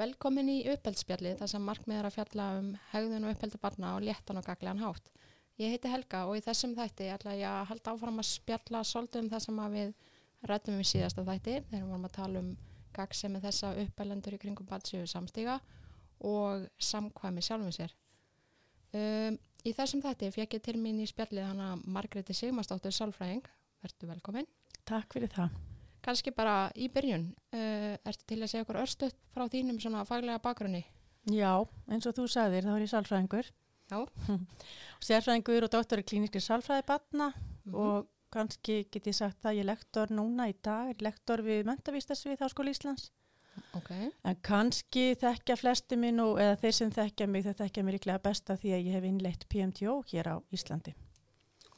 Velkomin í uppeldsspjalli þar sem markmið er að fjalla um hegðun og uppeldi barna og léttan og gaglegan hátt. Ég heiti Helga og í þessum þætti ætla ég að halda áfram að spjalla svolítið um það sem við rættum við síðasta þætti þegar við vorum að tala um gagsemi þessa uppelendur í kringum batsíu samstíga og samkvæmi sjálfum sér. Um, í þessum þætti fekk ég til mín í spjallið hana Margreði Sigmarsdóttur Sálfræðing. Vertu velkomin. Takk fyrir það. Kanski bara í byrjun, uh, ertu til að segja okkur örstuðt frá þínum svona faglega bakgrunni? Já, eins og þú sagðir, þá er ég sálfræðingur. Já. Sérfræðingur og dóttor í klíniskri sálfræði batna Mhm. og kannski get ég sagt að ég er lektor núna í dag, er lektor við mentavístasvið Háskóli Íslands. Ok. En kannski þekkja flesti minn og eða þeir sem þekkja mig, þeir þekkja mig líklega besta því að ég hef innleitt PMTO hér á Íslandi.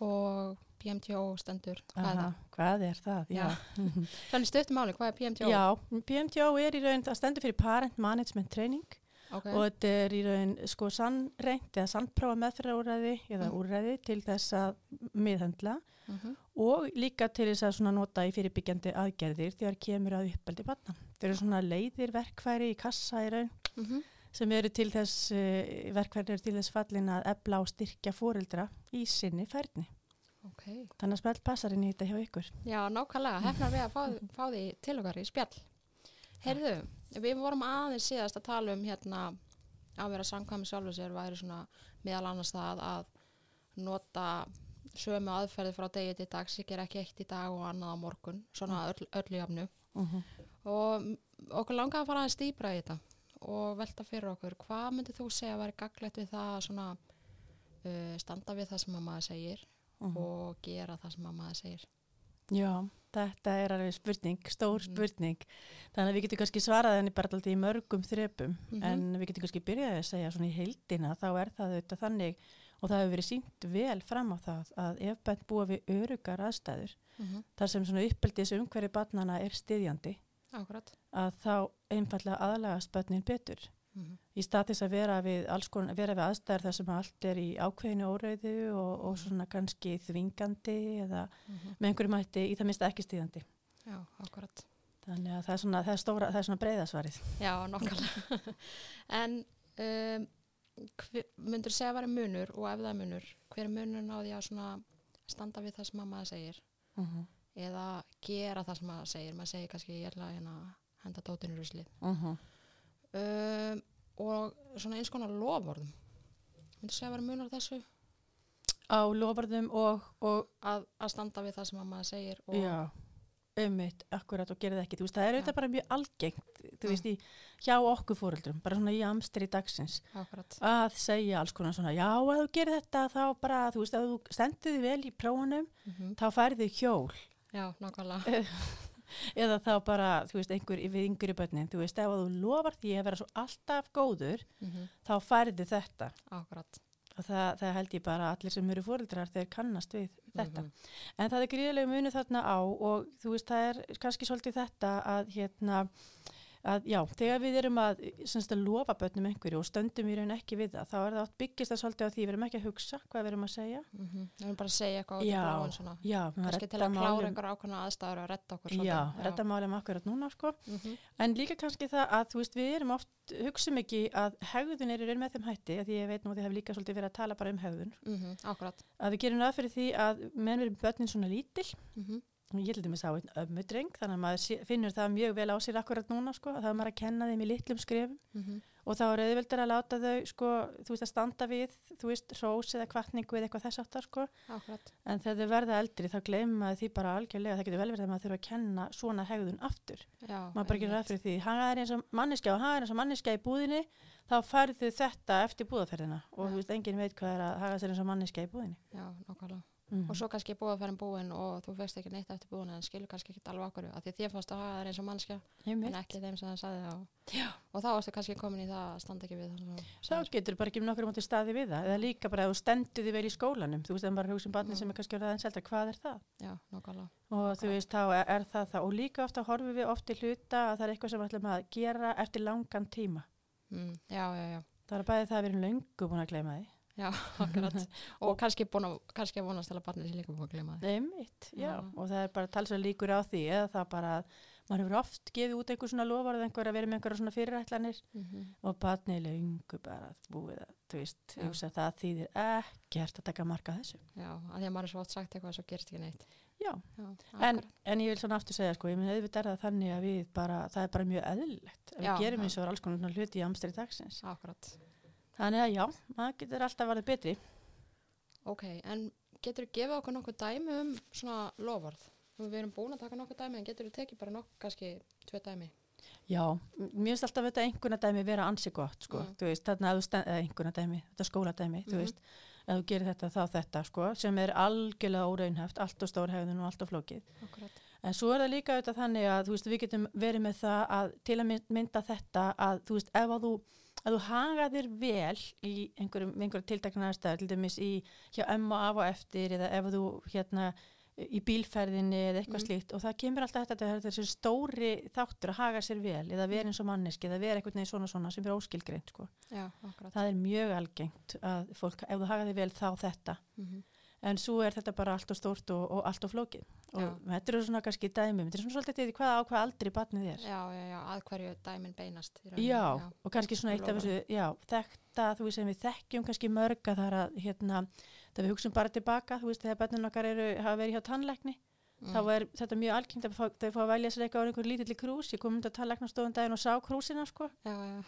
Og PMTO stendur, hvað er Aha? Hvað er það? Já. Þannig stöttum máli, hvað er PMTO? Já, PMTO er í raun, það stendur fyrir Parent Management Training Ok, og þetta er í raun sko sannreint eða sannprófa meðferðarúræði eða Mm. úræði til þess að miðhendla Mhm. og líka til þess að nota í fyrirbyggjandi aðgerðir þegar kemur að uppeldi batna. Þeir eru svona leiðir verkfæri í kassa í raun Mhm. sem eru til þess, uh, verkfæri eru til þess fallin að ebla og styrkja fóreldra í sinni færni. Ok. Þannig að spell passar inn í þetta hjá ykkur. Já, nákvæmlega, hefnar við að fá, fá því til okkar í spjall. Heyrðu, við vorum aðeins síðast að tala um hérna að vera samkvæmi sjálfur sér væri svona meðal annars það að nota sömu aðferði frá degi til dags, ég ger ekki eitt í dag og annað á morgun, svona öll, öllu jafnu. Uh -huh. og okkur langaði að fara aðeins dýbra í þetta og velta fyrir okkur hvað myndið þú segja að væri gaglegt við það að svona uh, standa við það sem að maður segir og gera það sem að maður segir Já, þetta er alveg spurning, stór Mhm. spurning. Þannig að við getum kannski svarað henni bara alltaf í mörgum þrepum, Mhm. en við getum kannski byrjaði að segja svona í heildina, þá er það auðvitað þannig og það hefur verið sínt vel fram á það að ef bænt búa við örugar aðstæður, mm -hmm. þar sem svona uppeldis umhverfi barnana er styðjandi, Akkurat að þá einfallega aðlagast börnin betur. Mm -hmm. Í stað þess að vera við, konar, vera við aðstæður þar sem allt er í ákveðinu óreiðu og, og svona kannski þvingandi eða með einhverjum hætti í það minnst ekki styðjandi. Já, akkurat Þannig að það er svona, það er stóra, það er svona breyðasvarið. Já, nokkarlega En um, hver, myndur segja að vera munur og ef það er munur hver er munur því að svona standa við það sem að maður segir Uh -huh. eða gera það sem maður segir maður segir kannski ég ætla að hérna henda dótinu ruslið Uh -huh. Um, og svona eins konar lofvorðum myndur segja að vera munur á þessu Á lofarðum og, og að, að standa við það sem að maður segir já, ummitt, akkurat og gera það ekki. Þú veist, það er auðvitað bara mjög algengt, þú Mm. veist, í, hjá okkur fóreldrum, bara svona í amstri dagsins, akkurat að segja alls konar svona, já, ef þú gerir þetta, þá bara, þú veist, ef þú stendur þig vel í prófunum, mm þá færðu hjól. Já, nákvæmlega Eða þá bara, þú veist, einhver við yngri börnin, þú veist, ef þú lofar því að vera svo alltaf góður, mm þá færðu þetta. Akkurat Og það, það held ég bara að allir sem eru fóreldrar þeir kannast við þetta. Mhm. En það er gríðilega munu þarna á og þú veist það er kannski svolítið þetta að hérna að já, þegar við erum að, semst, að lofa börnum einhverju og stöndum í raun ekki við það, þá er það oft byggist það svolítið á því við erum ekki að hugsa hvað við erum að segja. mm -hmm. Við erum bara að segja eitthvað út í Já, bláin svona Já, kannski til að klára einhver ákveðna aðstæður og redda okkur Já, redda málum akkurat núna sko. mm -hmm. En líka kannski það að þú veist við erum oft, hugsum ekki að hegðun er í raun með þeim hætti, að því ég veit nú að þið hef mm -hmm. Ég held að mér sá einn ömmudreng, þannig að maður finnur það mjög vel á sér akkurat núna, sko, að það er maður að kenna þeim í litlum skrifum og þá er auðveldur að láta þau, sko, þú veist, að standa við, þú veist, hrós eða kvartningu eða eitthvað þess áttar, sko, en þegar þau verða eldri þá gleymum maður því bara algjörlega, það getur vel verið að maður þurfa að kenna svona hegðun aftur, Já, maður bara gerir fyrir því, hann er eins og manneskja og hann er eins og manneskja í búðinni, þá færðu þetta eftir búðaferðina og þú veist, enginn veit hvað er að haga sér eins og manneskja í búðinni. Já, Mm. Og svo kannski búið að fara búin og þú veist ekki neitt eftir búin en skilur kannski ekki alveg okkur. Af því þér fannst að hafa það eins og mannskja en ekki þeim sem það sagði og, og þá varstu kannski komin í það að standa ekki við það Þá getur bara ekki um nokkur mátti staði við það eða líka bara að þú stendur því vel í skólanum þú veist, en bara hugsa um barni Mm. sem er kannski orðið aðeins eldra, hvað er það? Já, nákvæmlega. Og þú veist, þá er, er það það. Og líka ofta horfum við oft í hluta að það er eitthvað sem við að mm, Já, það það að við að akkurat og kannski, búin að, kannski að vonast til að barnið sé líka búin að glema því Nei, mitt, já. Já. og það er bara talsveg líkur á því eða það bara að maður hefur oft gefið út einhver svona lofarð einhver að vera með einhverja svona fyrirætlanir Mhm. og barnið er lengu bara búið að, þú veist, að það þýðir ekkert að taka marka þessu. Já, að því að maður er svo oft sagt eitthvað svo gerist ekki neitt. Já, Já, en, en ég vil svona aftur segja, sko, ég minn auðvitað er það þannig að við bara, það er bara mjög eðlilegt. að Já, Við gerum eins og alls konar hluti í amstri dagsins. Akkurat. Þannig að já, maður getur alltaf varðið betri. Ok, en getur þú gefið okkur nokkuð dæmi um svona lofarð? Nú, Við erum búin að taka nokkuð dæmi en getur þú tekið bara nokkuð kannski tvö dæmi? Já, mér finnst alltaf þetta einhverna dæmi vera ansi gott, sko, Mm. þú veist, þarna að þú stend, eða einhverna dæmi, þetta skóladæmi, þú Mhm. veist, að þú gerir þetta þá þetta, sko, sem er algjörlega óraunhæft, allt og stór hefðun og allt og flókið. Akkurat. En svo er það líka auðvitað þannig að, þú veist, við getum verið með það að til að mynd- mynda þetta að, þú veist, ef að þú, að þú haga þér vel í einhverjum, einhverjum tiltakna aðstæður, til dæmis í, hjá og af og eftir, eða ef þú, hérna, í bílferðinni eða eitthvað Mm. slíkt og það kemur alltaf þetta, er þessi stóri þáttur að haga sér vel eða vera eins og manneski eða vera einhvern veginn svona svona sem er óskilgreint sko. Já, það er mjög algengt að fólk, ef þú haga þér vel þá þetta Mm en svo er þetta bara allt og stórt og, og allt og flókið og Já. þetta eru svona kannski dæmi þetta er svona svolítið því hvað á hvað aldrei barnið er Já, já, já, að hverju dæmin beinast. rauninni, já, og kannski svona eitt af þessu já, þetta, þú veist sem við þekkjum kannski mörg að það er að hérna, það við hugsaum bara tilbaka, þú veist þegar börnun okkar eru, hafa verið hjá tannlækni Mm. þá er þetta mjög algengt að þau fá að velja sér eitthvað á einhver lítilli krús, ég kom um þetta tannlæknastofun daginn og sá krúsina sko, Já, já,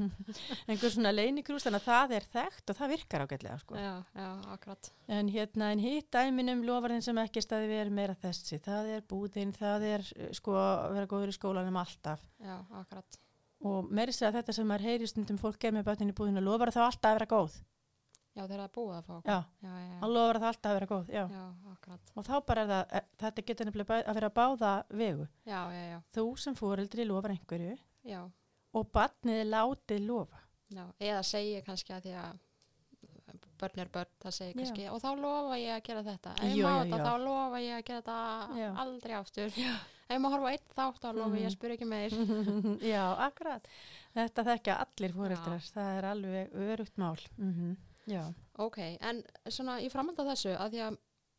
einhver svona leini krús þannig að það er þekkt og það virkar ágætlega sko. já, já, akkurat. en hérna, en hitt dæminum lofarðin sem ekki staði er meira þessi það er búðin, það er eh, sko að vera góður í skólanum alltaf Já, akkurat. og meiri segja þetta sem maður heyri stundum fólk er með bötnin í búðinu, lofar þá alltaf að vera góð Já, þegar það er búið að fá. já, já, já, hann lofar það alltaf að vera góð já. já, akkurat. og þá bara er það, eh, þetta getur nefnilega að vera báða vegu Já, þú sem fóreldri lofar einhverju já, og barnið látið lofa já. Eða segja kannski að því að börn er börn, það segir Já. kannski og þá lofa ég að gera þetta. Ef já. þá lofa ég að gera þetta aldrei aftur. Ef má horfa einn þátt, þá lofa ég að spyrja ekki meir. já, akkurat þetta þekkja allir fóreldrar það er alveg örugt mál mm já, Ok, en svona í framhald af þessu, að því að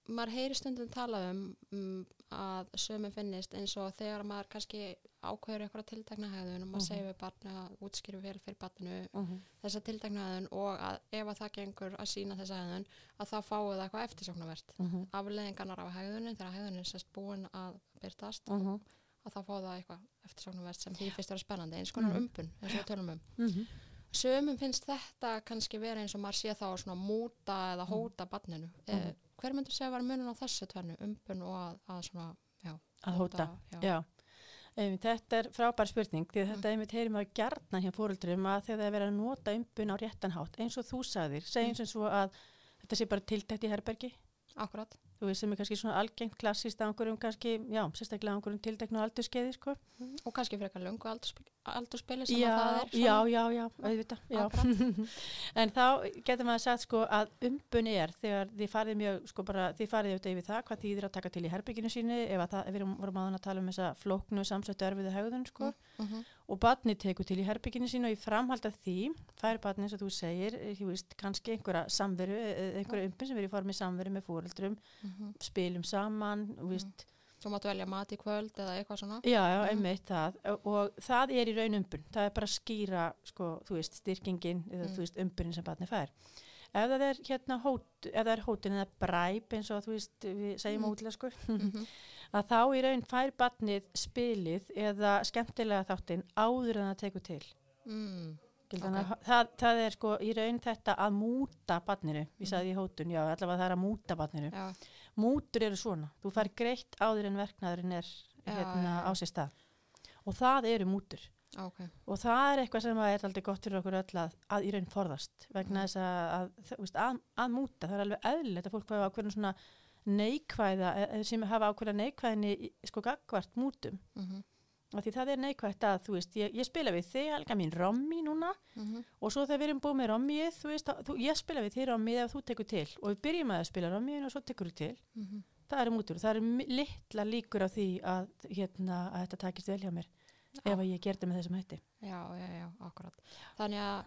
maður heyri stundum talað um, um að sömu finnist eins og þegar maður kannski ákveður eitthvað tiltakna hegðun og maður Mhm. segir við barni að útskýru vel fyrir barninu Mhm. þessa tiltakna hegðun og að ef að það gengur að sína þessa hegðun að þá fáið það eitthvað eftirsóknarvert. Mhm. Afleðingarnar af hegðunin þegar hegðunin er sérst búin að byrtast að þá fáið það eitthvað eftirsóknarvert sem því fyrst vera spennandi eins konar umbun eins og við tölum um. Sumum finnst þetta kannski vera eins og maður sé þá svona múta eða Mhm. hóta barninu. Eh, hver myndur segja var munun á þessu tvennu, umbun og að, að svona, já, að hóta já. Já, um, þetta er frábær spurning því að þetta einmitt heyrim að gjarnan hjá fóruldrum að þegar það er verið að nota umbun á réttan hátt eins og þú sagðir, segjum sem svo að þetta sé bara tiltækt í herbergi Akkurat. Þú veist sem er kannski svona algengt klassist á einhverjum kannski, já, sérstaklega á einhverjum tilteknu aldurskeiði sko. Og kannski frekar löngu aldurspili sem Já, að það er. já, já, já, auðvitað, já. En þá getur maður sagt sko að umbun er þegar þið farið mjög, sko bara, þið farið auðvitað yfir það hvað þýðir að taka til í herbygginu sínu ef að það, við erum- vorum aðan að tala um þessa flóknu samsættu erfiðu hegðun sko Mhm. og barni tekur til í herbygginu sínu og í framhald af því fær barni eins og þú segir, eh, þú veist, kannski einhverja samveru, eh, einhverja umbun sem er í formi samveru með fóreldrum, Mhm. spilum saman, þú veist, Þú máttu velja mat í kvöld eða eitthvað svona. Já, já, Mhm. einmitt það og, og það er í raun umbun, það er bara að skýra sko, þú veist, styrkingin eða Mm. þú veist, umbunin sem barni fær ef það er hérna hót, ef það er hótin eða bræp eins og þú veist, við segjum Mm. mm. útlega sko Mhm. að þá í raun fær barnið spilið eða skemmtilega þáttinn áður en það tekur til Mm. Þannig Ok. að það, það er sko í raun þetta að múta barninu, ég Mhm. sagði í hótun, já, allavega það er að múta barninu Já, mútur eru svona, þú fær greitt áður en verknaðurinn er hérna á sér stað. Og það eru mútur. Ok. og það er eitthvað sem er aldrei gott fyrir okkur öll að, að í raun forðast. Vegna Mhm. þess að, að, að, að múta það er alveg eðlilegt að fólk hafa ákveðin svona neikvæða, eh, sem hafa ákveðina neikvæðinni í- sko gagvart mútum. Mm og því það er neikvægt að, þú veist, ég, ég spila við þig, Helga mín, rommi núna -hmm. og svo þegar við erum búið með rommið, þú veist, þá- þú, ég spila við þig rommið ef þú tekur til og við byrjum að að spila rommið og svo tekur þú til Mhm. það eru mútur, það mi- litla líkur á því að, hérna, að þetta takist vel hjá mér ef að ég gerði með þessum hætti Já, já, já, akkurat. Þannig að,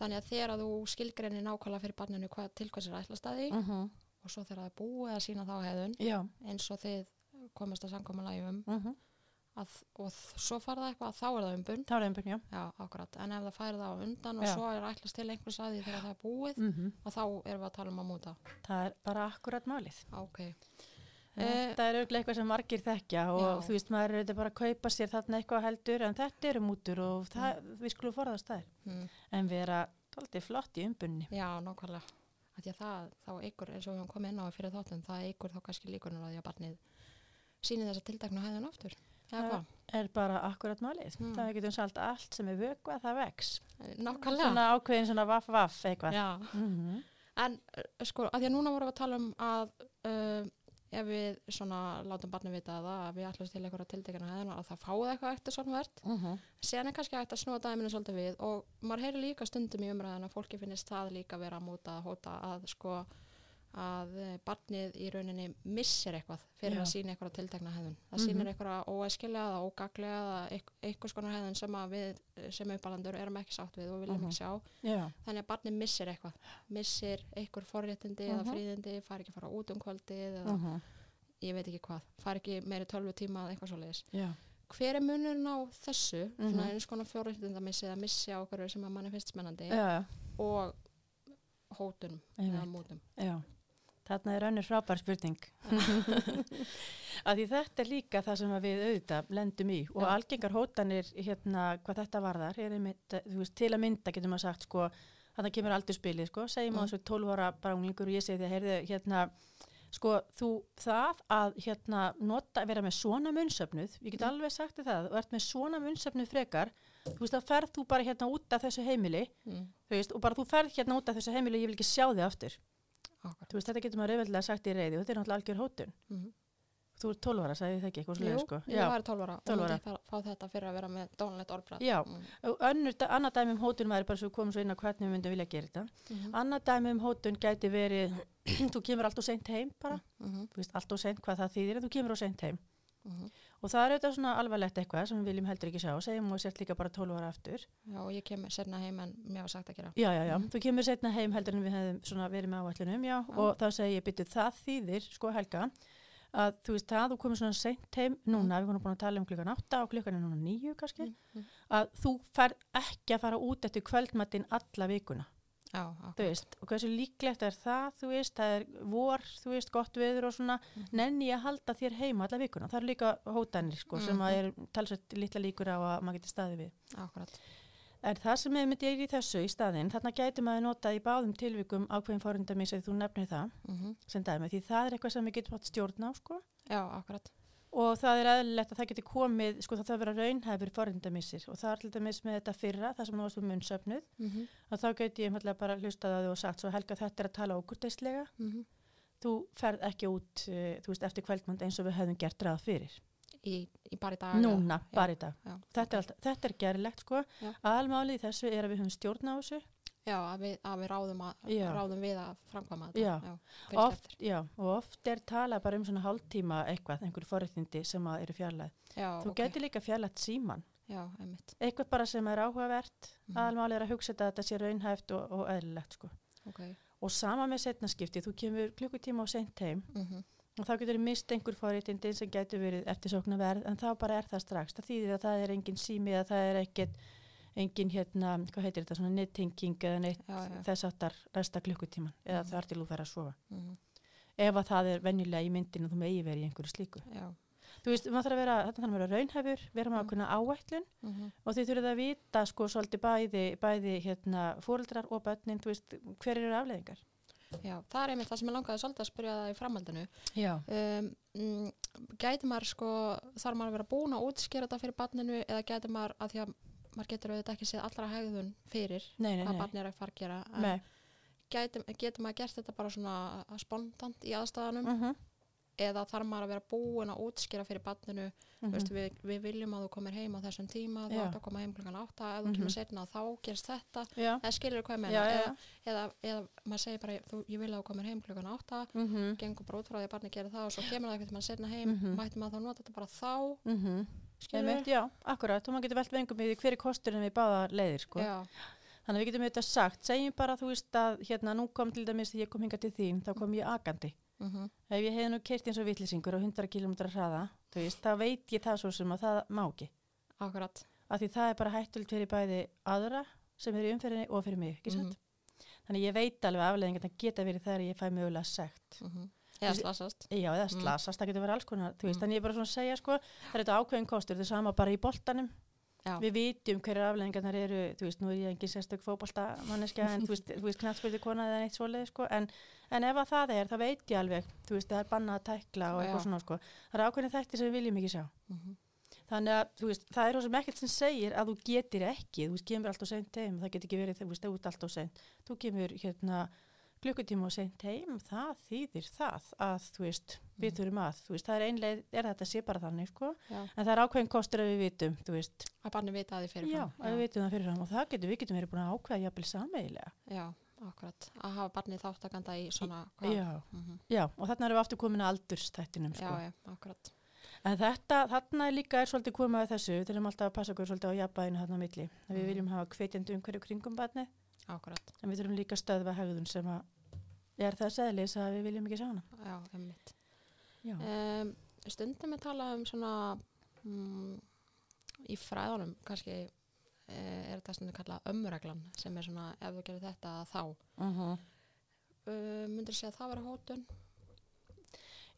þannig að þegar að þú skilgreinir nákvæmlega fyrir barninu hvað til hvers er ætlast að því uh -huh. og svo þegar það er búið að sína þá hefðun já, komast að samkvæmulega um uh -huh. Að, og svo fara það eitthvað, þá er það umbun þá er það umbun, já. já, en ef það færi það á undan og Já. svo er ætlast til einhvers að því þegar það er búið Mm og þá erum við að tala um að múta Það er bara akkurat málið. ok, Þetta er auðvitað eitthvað sem margir þekkja og Já. þú veist, maður er bara að kaupa sér þarna eitthvað heldur en þetta eru mútur og það, við skulum forðast þær. mm. En vera alltaf flott í umbunni. já, það, þá ykkur, eins og við komið inn á fyrir að að hvað, Er bara akkurat málið. Mm. Það getum sagt allt sem er vökvað, það vex. nákvæmlega Svona ákveðin svona vaff vaff eitthvað. Mm En uh, sko, að því að núna vorum við að tala um að uh, ef við svona látum barni vita að við ætlum til einhverja tildekina hefðina að það fáið eitthvað eftir svona verð. -hmm. Síðan er kannski hægt að snúa dæminu svolítið við og maður heyri líka stundum í umræðin að fólki finnist það líka vera að múta að hóta að sko að eh, barnið í rauninni missir eitthvað fyrir Já. að sína eitthvað tiltekna hefðun. Það Mhm. sýnir eitthvað óæskilega eða ógaglega eða eitth- einhvers konar hefðun sem við sem uppalandur erum ekki sátt við og viljum Mhm. ekki sjá Já. þannig að barnið missir eitthvað missir einhver forréttindi eða Mhm. fríðindi fær ekki að fara út um kvöldið eða Mm ég veit ekki hvað, fær ekki meiri tölvu tíma eða eitthvað svoleiðis. Já. Hver er munurinn á þessu, Mhm. svona eins konar forréttindamissi eða missi á okkur sem að manni finnst þarna er önnur frábær spurning. að því þetta er líka það sem að við auðvitað lendum í og Já. algengar hótanir hérna hvað þetta varðar, einmitt, eh, þú veist, til að mynda getur maður sagt sko, þannig kemur aldrei spilið sko, segjum að þessu 12 ára bránglingur og ég segi því að heyrðu hérna, sko þú það að hérna nota, vera með svona munnsöfnuð, ég get Mm. alveg sagt það, ert með svona munnsöfnuð frekar, þú veist þá ferð þú bara hérna út af þessu heimili, Mm. veist, og bara þú ferð hérna út af þessu heimili og ég vil ekki sjá þig aftur. Akkurat. Þú veist, þetta getur maður auðveldlega sagt í reyði og þetta er náttúrulega algjör hótun. Mm. Þú ert 12 ára, sagði ég það ekki, eitthvað Jú, svolítið, sko. ég var 12 ára og 12 ára. myndi fá, þetta fyrir að vera með dónalegt orðbræð. Já. Mm. Önnur, annað dæmi um hótun væri bara svo komum svo inn á hvernig við myndum vilja gera þetta. Mm. Annað dæmi um hótun gæti verið, þú kemur allt og seint heim bara, Mm. þú veist, allt og seint hvað það þýðir, en þú kemur og seint heim. Mm. Og það er auðvitað svona alvarlegt eitthvað sem við viljum heldur ekki sjá, segjum og sért líka bara 12 ára aftur. Já, og ég kem sérna heim en mér var sagt að gera. Já, já, já, Mhm. þú kemur setna heim heldur en við svona verið með áætlunum, já, Já. og þá segi ég byttu það þýðir, sko Helga, að þú veist það, þú komur svona seint heim núna, við vorum búin að tala um klukkan 8 og klukkan er núna 9 kannski, Mm. Mm. að þú fer ekki að fara út eftir kvöldmattin alla vikuna, Já, þú veist, og hversu líklegt er það, þú veist, það er vor, þú veist, gott veður og svona, Mhm. nenni að halda þér heima alla vikuna, það eru líka hótanir, sko, sem Mhm. að er talsveit litla líkur á að maður getur staðið við. Akkurat. En það sem hefur myndið er í þessu í staðinn, þarna gæti maður notað í báðum tilvikum ákveðin fórundamís eða þú nefnir það Mm. sem dæmi, því það er eitthvað sem við getum átt stjórn á, sko. Já, akkurat. Og það er eðlilegt að það geti komið, sko það þarf að vera raunhæfur fórundamísir og það er alltaf mis með þetta fyrra, það sem þú varst um munnsöfnuð, Mm. að þá geti ég einfallega bara hlustað á þau og sagt svo Helga þetta er að tala okkurteislega, Mm. þú ferð ekki út, uh, þú veist, eftir kvöldmund eins og við höfum gert ráð fyrir. Í, í bara í dag. Núna, já. bara í dag. Já. Þetta er, alltaf, þetta er gerlegt, sko. Aðalmálið í þessu er að við höfum stjórn á þessu Já, að við, að við ráðum, að, Já. ráðum við að framkvæma þetta. Já. fylgja oft, já, og oft er talað bara um svona hálftíma eitthvað, einhverju forréttindi sem að eru fjarlæð. Já, Þú ok. getur líka fjarlægt síman. Já, einmitt. Eitthvað bara sem er áhugavert, Mhm. aðalmáli er að hugsa þetta að þetta sé raunhæft og, og eðlilegt sko. Ok. Og sama með setnaskipti, þú kemur klukkutíma og seint heim Mm og þá getur þið mist einhver forréttindi sem getur verið eftirsóknarverð en þá bara er það strax. Það þýðir að það er engin sími eða það er ekkert engin hérna, hvað heitir þetta, svona nettenging eða neitt Já, já. þess áttar resta klukkutíman eða Mhm. þar til þú fer að sofa. -hmm. Ef að það er venjulega í myndinu þú megi verið í einhverju slíku. Já. Þú veist, maður þarf að vera, þetta þarf að vera raunhæfur, vera með Mm. ákveðna áætlun Mm og þið þurfið að vita sko svolítið bæði, bæði hérna fóreldrar og börnin, þú veist, hver eru afleðingar? Já, það er einmitt það sem ég langaði svolítið að spyrja það í framhaldinu. Já. Um, mm, gæti maður sko, þarf maður að vera búin að útskýra þetta fyrir barninu eða gæti maður, að því að maður getur auðvitað ekki séð allra hegðun fyrir Nei, nei, hvað nei. barni er að fara að gera. en getur maður gert þetta bara svona spontant í aðstæðanum Mm -hmm. eða þarf maður að vera búin að útskýra fyrir barninu, mm Veistu, við, við viljum að þú komir heim á þessum tíma, þú Mhm. Átt að koma heim klukkan átta, ef þú Mhm. kemur setna þá gerst þetta, eða skilur hvað ég meina, eða, eða, eða maður segir bara, þú, ég vil að þú komir heim klukkan átta, Mm -hmm. gengur bara út frá því að barni gerir það og svo kemur það eitthvað Mm -hmm. skilur Já, akkurat, og maður getur velt vengum í því hver er kosturinn við báða leiðir, sko. Þannig að við getum auðvitað sagt, segjum bara, þú veist að, hérna, nú kom til dæmis þegar ég kom hinga til þín, þá kom ég agandi. mm Ef ég hefði nú kert eins og vitlýsingur á 100 km hraða veist, þá veit ég það svo sem að það má ekki akkurat af því það er bara hættult fyrir bæði aðra sem er í umferðinni og fyrir mig, ekki Mhm. satt? Þannig ég veit alveg að afleðingarna geta verið þegar ég fæ mögulega sekt. mm eða slasast Já, eða Mm. slasast, það getur verið alls konar, veist, Mm. þannig ég er bara svona að segja, sko, það er þetta ákveðin kostur, það er sama bara í boltanum. Já. Við vitum hverju afleðingarnar eru, þú veist, nú er ég engin sérstök fótboltamanniska, en þú veist, veist, knattspildi kona eða neitt svoleið, sko, en, en ef að það er, þá veit ég alveg, þú veist, það er bannað að tækla og eitthvað svona, sko. Það er ákveðin þætti sem við viljum ekki sjá. mm Þannig að, þú veist, það er svo sem ekkert sem segir að þú getur ekki, þú veist, kemur alltaf seint heim, það getur ekki verið, þú veist, þú ert alltaf seint. Þú kemur, hérna, klukkutíma og seint heim, það þýðir það að, þú veist, við Mhm. þurfum að, þú veist, það er einlega, er þetta sé bara þannig, sko, Já. en það er ákveðin kostur að við vitum, þú veist, að barni vita að já, fyrirfram að við vitum það fyrirfram og það getur, við getum verið búin að ákveða jafnvel sameigilega. já, akkurat að hafa barni þáttakanda í svona Já, mm já, og þarna erum við aftur komin að aldurstættinum, sko. já, já, akkurat En þetta, þarna er líka er svolítið komað að þessu, við þurfum alltaf að passa okkur svolítið á jafnbæðinu þarna á milli. Að Við Mhm. viljum hafa hvetjandi umhverju kringum barni, akkurat, en við þurfum líka stöðva hegðun sem að er það seðlis að við viljum ekki sjá hana. já, emmitt Já. um, stundum við tala um svona mm, í fræðunum kannski eh, er þetta stundum kallað ömmureglan sem er svona ef þú gerir þetta þá Uh -huh. uh, myndir segja að það vera hótun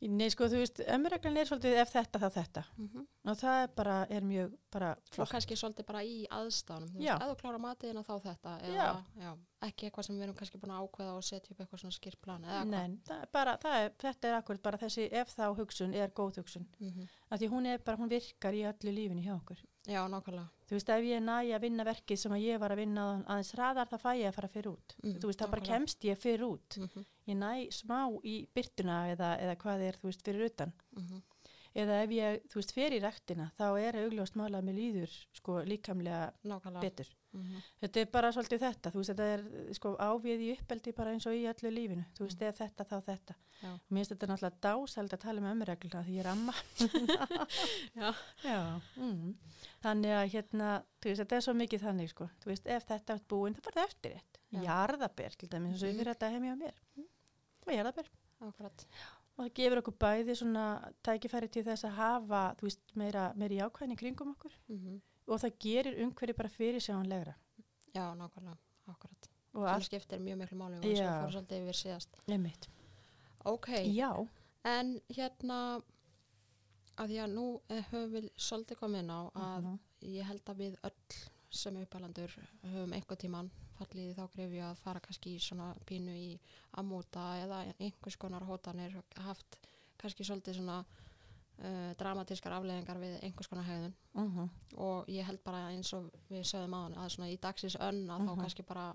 Nei, sko, þú veist, ömmureglan er svolítið ef þetta þá þetta. mm -hmm. Og það er bara, er mjög, bara og flott. kannski svolítið bara í aðstánum þú veist, þú klára matiðina þá þetta eða, Já. já, ekki eitthvað sem við erum kannski búin að ákveða og setja upp eitthvað svona skýrt plan eða hvað Nei, það er bara, það er, þetta er akkurat bara þessi ef þá hugsun er góð hugsun. mm Af því hún er bara, hún virkar í öllu lífinu hjá okkur. já, nákvæmlega Þú veist, ef ég næ að vinna verkið sem að ég var að vinna aðeins hraðar, það fæ ég að fara fyrir út. Mm, þú veist, það bara kemst ég fyrir út. mm -hmm. Ég næ smá í byrtuna eða, eða hvað er, þú veist, fyrir utan. Mm Eða ef ég, þú veist, fer í rektina, þá er augljóst mála að mér líður, sko, líkamlega nákvæmlega betur. Mm Þetta er bara svolítið þetta, þú veist, þetta er sko ávið í uppeldi bara eins og í öllu lífinu. Þú veist, ef þetta, þá þetta. Já. Mér finnst þetta náttúrulega dásæld að tala með ömurregluna því ég er amma. Já. Já. Mm. Þannig að hérna, þú veist, þetta er svo mikið þannig, sko. Þú veist, ef þetta er búin, það bara eftir. Já. Jarðaber, til dæmis, eins og ég Mhm. fyrir þetta heim hjá mér. Og jarðaber. akkurat Og það gefur okkur bæði svona tækifæri til þess að hafa, þú veist, meira, meira í kringum okkur. mm Og það gerir umhverju bara fyrir sjáanlegra. já, nákvæmlega, akkurat Og allt, skiptir mjög miklu máli og Já. fór svolítið yfir síðast nefnitt. ok, Já. en hérna að því að nú eh, höfum við svolítið komið inn á að Mhm. ég held að við öll sem uppalandur höfum einhver tíman fallið þá grefi að fara kannski í svona pínu í að móta eða einhvers konar hótanir haft kannski svolítið svona uh, dramatískar afleðingar við einhvers konar hegðun Mhm. og ég held bara eins og við sögðum á hann að svona í dagsins önn að þá Mhm. kannski bara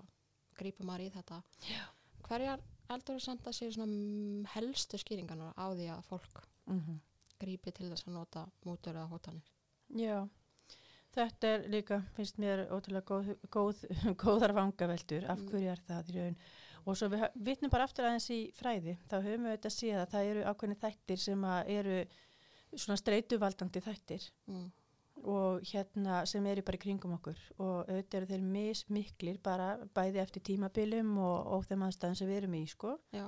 grípum maður í þetta Já. hverjar heldur þú samt að séu svona helstu skýringarnar á því að fólk Mhm. grípi til þess að nota mútur eða hótanir Já, þetta er líka, finnst mér ótrúlega góð, góð, góðar vangaveltur, af Mm. hverju er það í raun. Og svo við vitnum bara aftur aðeins í fræði, þá höfum við þetta að séð að það eru ákveðni þættir sem að eru svona streituvaldandi þættir mm. og hérna sem eru bara í kringum okkur og auðvitað eru þeir mismiklir bara bæði eftir tímabilum og, og þeim aðstæðan sem við erum í sko. Já,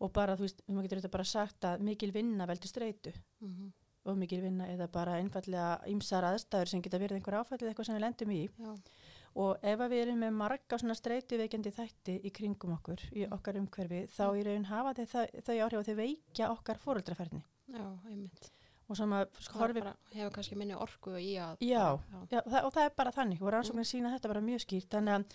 og bara þú veist, maður getur þetta bara sagt að mikil vinna veldur streitu. Mm og mikil vinna eða bara einfallega ýmsar aðstæður sem geta verið einhver áfællið eitthvað sem við lendum í. Já, og ef að við erum með marga svona streituveikjandi þætti í kringum okkur í okkar umhverfi þá í raun hafa þau, þau, þau áhrif að þau veikja okkar fóröldraferni já, einmitt og sem að sko, Það horfi hefur kannski minni orku í að Já. já. Já, það, og það er bara þannig og rannsóknir sína þetta bara mjög skýrt þannig að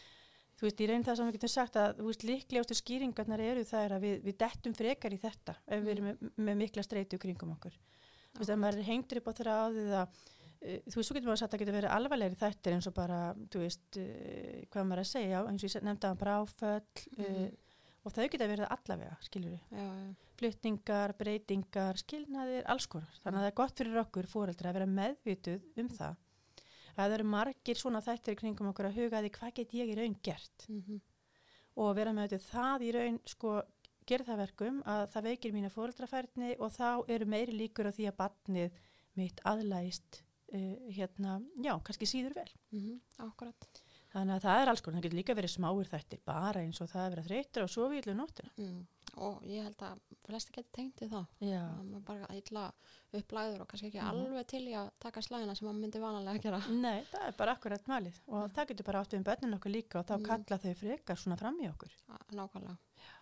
þú veist, í raun það sem við getum sagt að þú veist, líklegustu skýringarnar eru það er að við, við dettum frekar í þetta ef við erum með, með mikla streitu kringum okkur þú veist, ef maður er hengtur upp á þeirra á því að uh, þú veist, svo getur maður sagt að það getur verið alvarlegri þættir eins og bara, þú veist uh, hvað maður að segja, eins og ég nefndi að bara áföll uh, Mhm. og þau geta verið allavega, skilur við Já, já, flutningar, breytingar, skilnaðir, alls konar. Þannig að það er gott fyrir okkur fóreldra að vera meðvituð um það. Að það eru margir svona þættir kringum okkur að huga því hvað get ég í raun gert mm og vera meðvituð það í raun sko gerir það verkum að það veikir mína fóreldrafærni og þá eru meiri líkur á því að batnið mitt aðlæst uh, hérna, já, kannski síður vel. akkurat Þannig að það er alls konar, það getur líka verið smáir þættir bara eins og það að vera þreytur og í illu nóttina. mm, og ég held að flesti geti tengt í það. Maður bara illa upplæður og kannski ekki Mhm. alveg til í að taka slæðina sem maður myndi vanalega að gera. Nei, það er bara akkurat málið og það getur bara átt við um börnin okkur líka og þá Mm. kalla þau frekar svona fram í okkur. Að- nákvæmlega.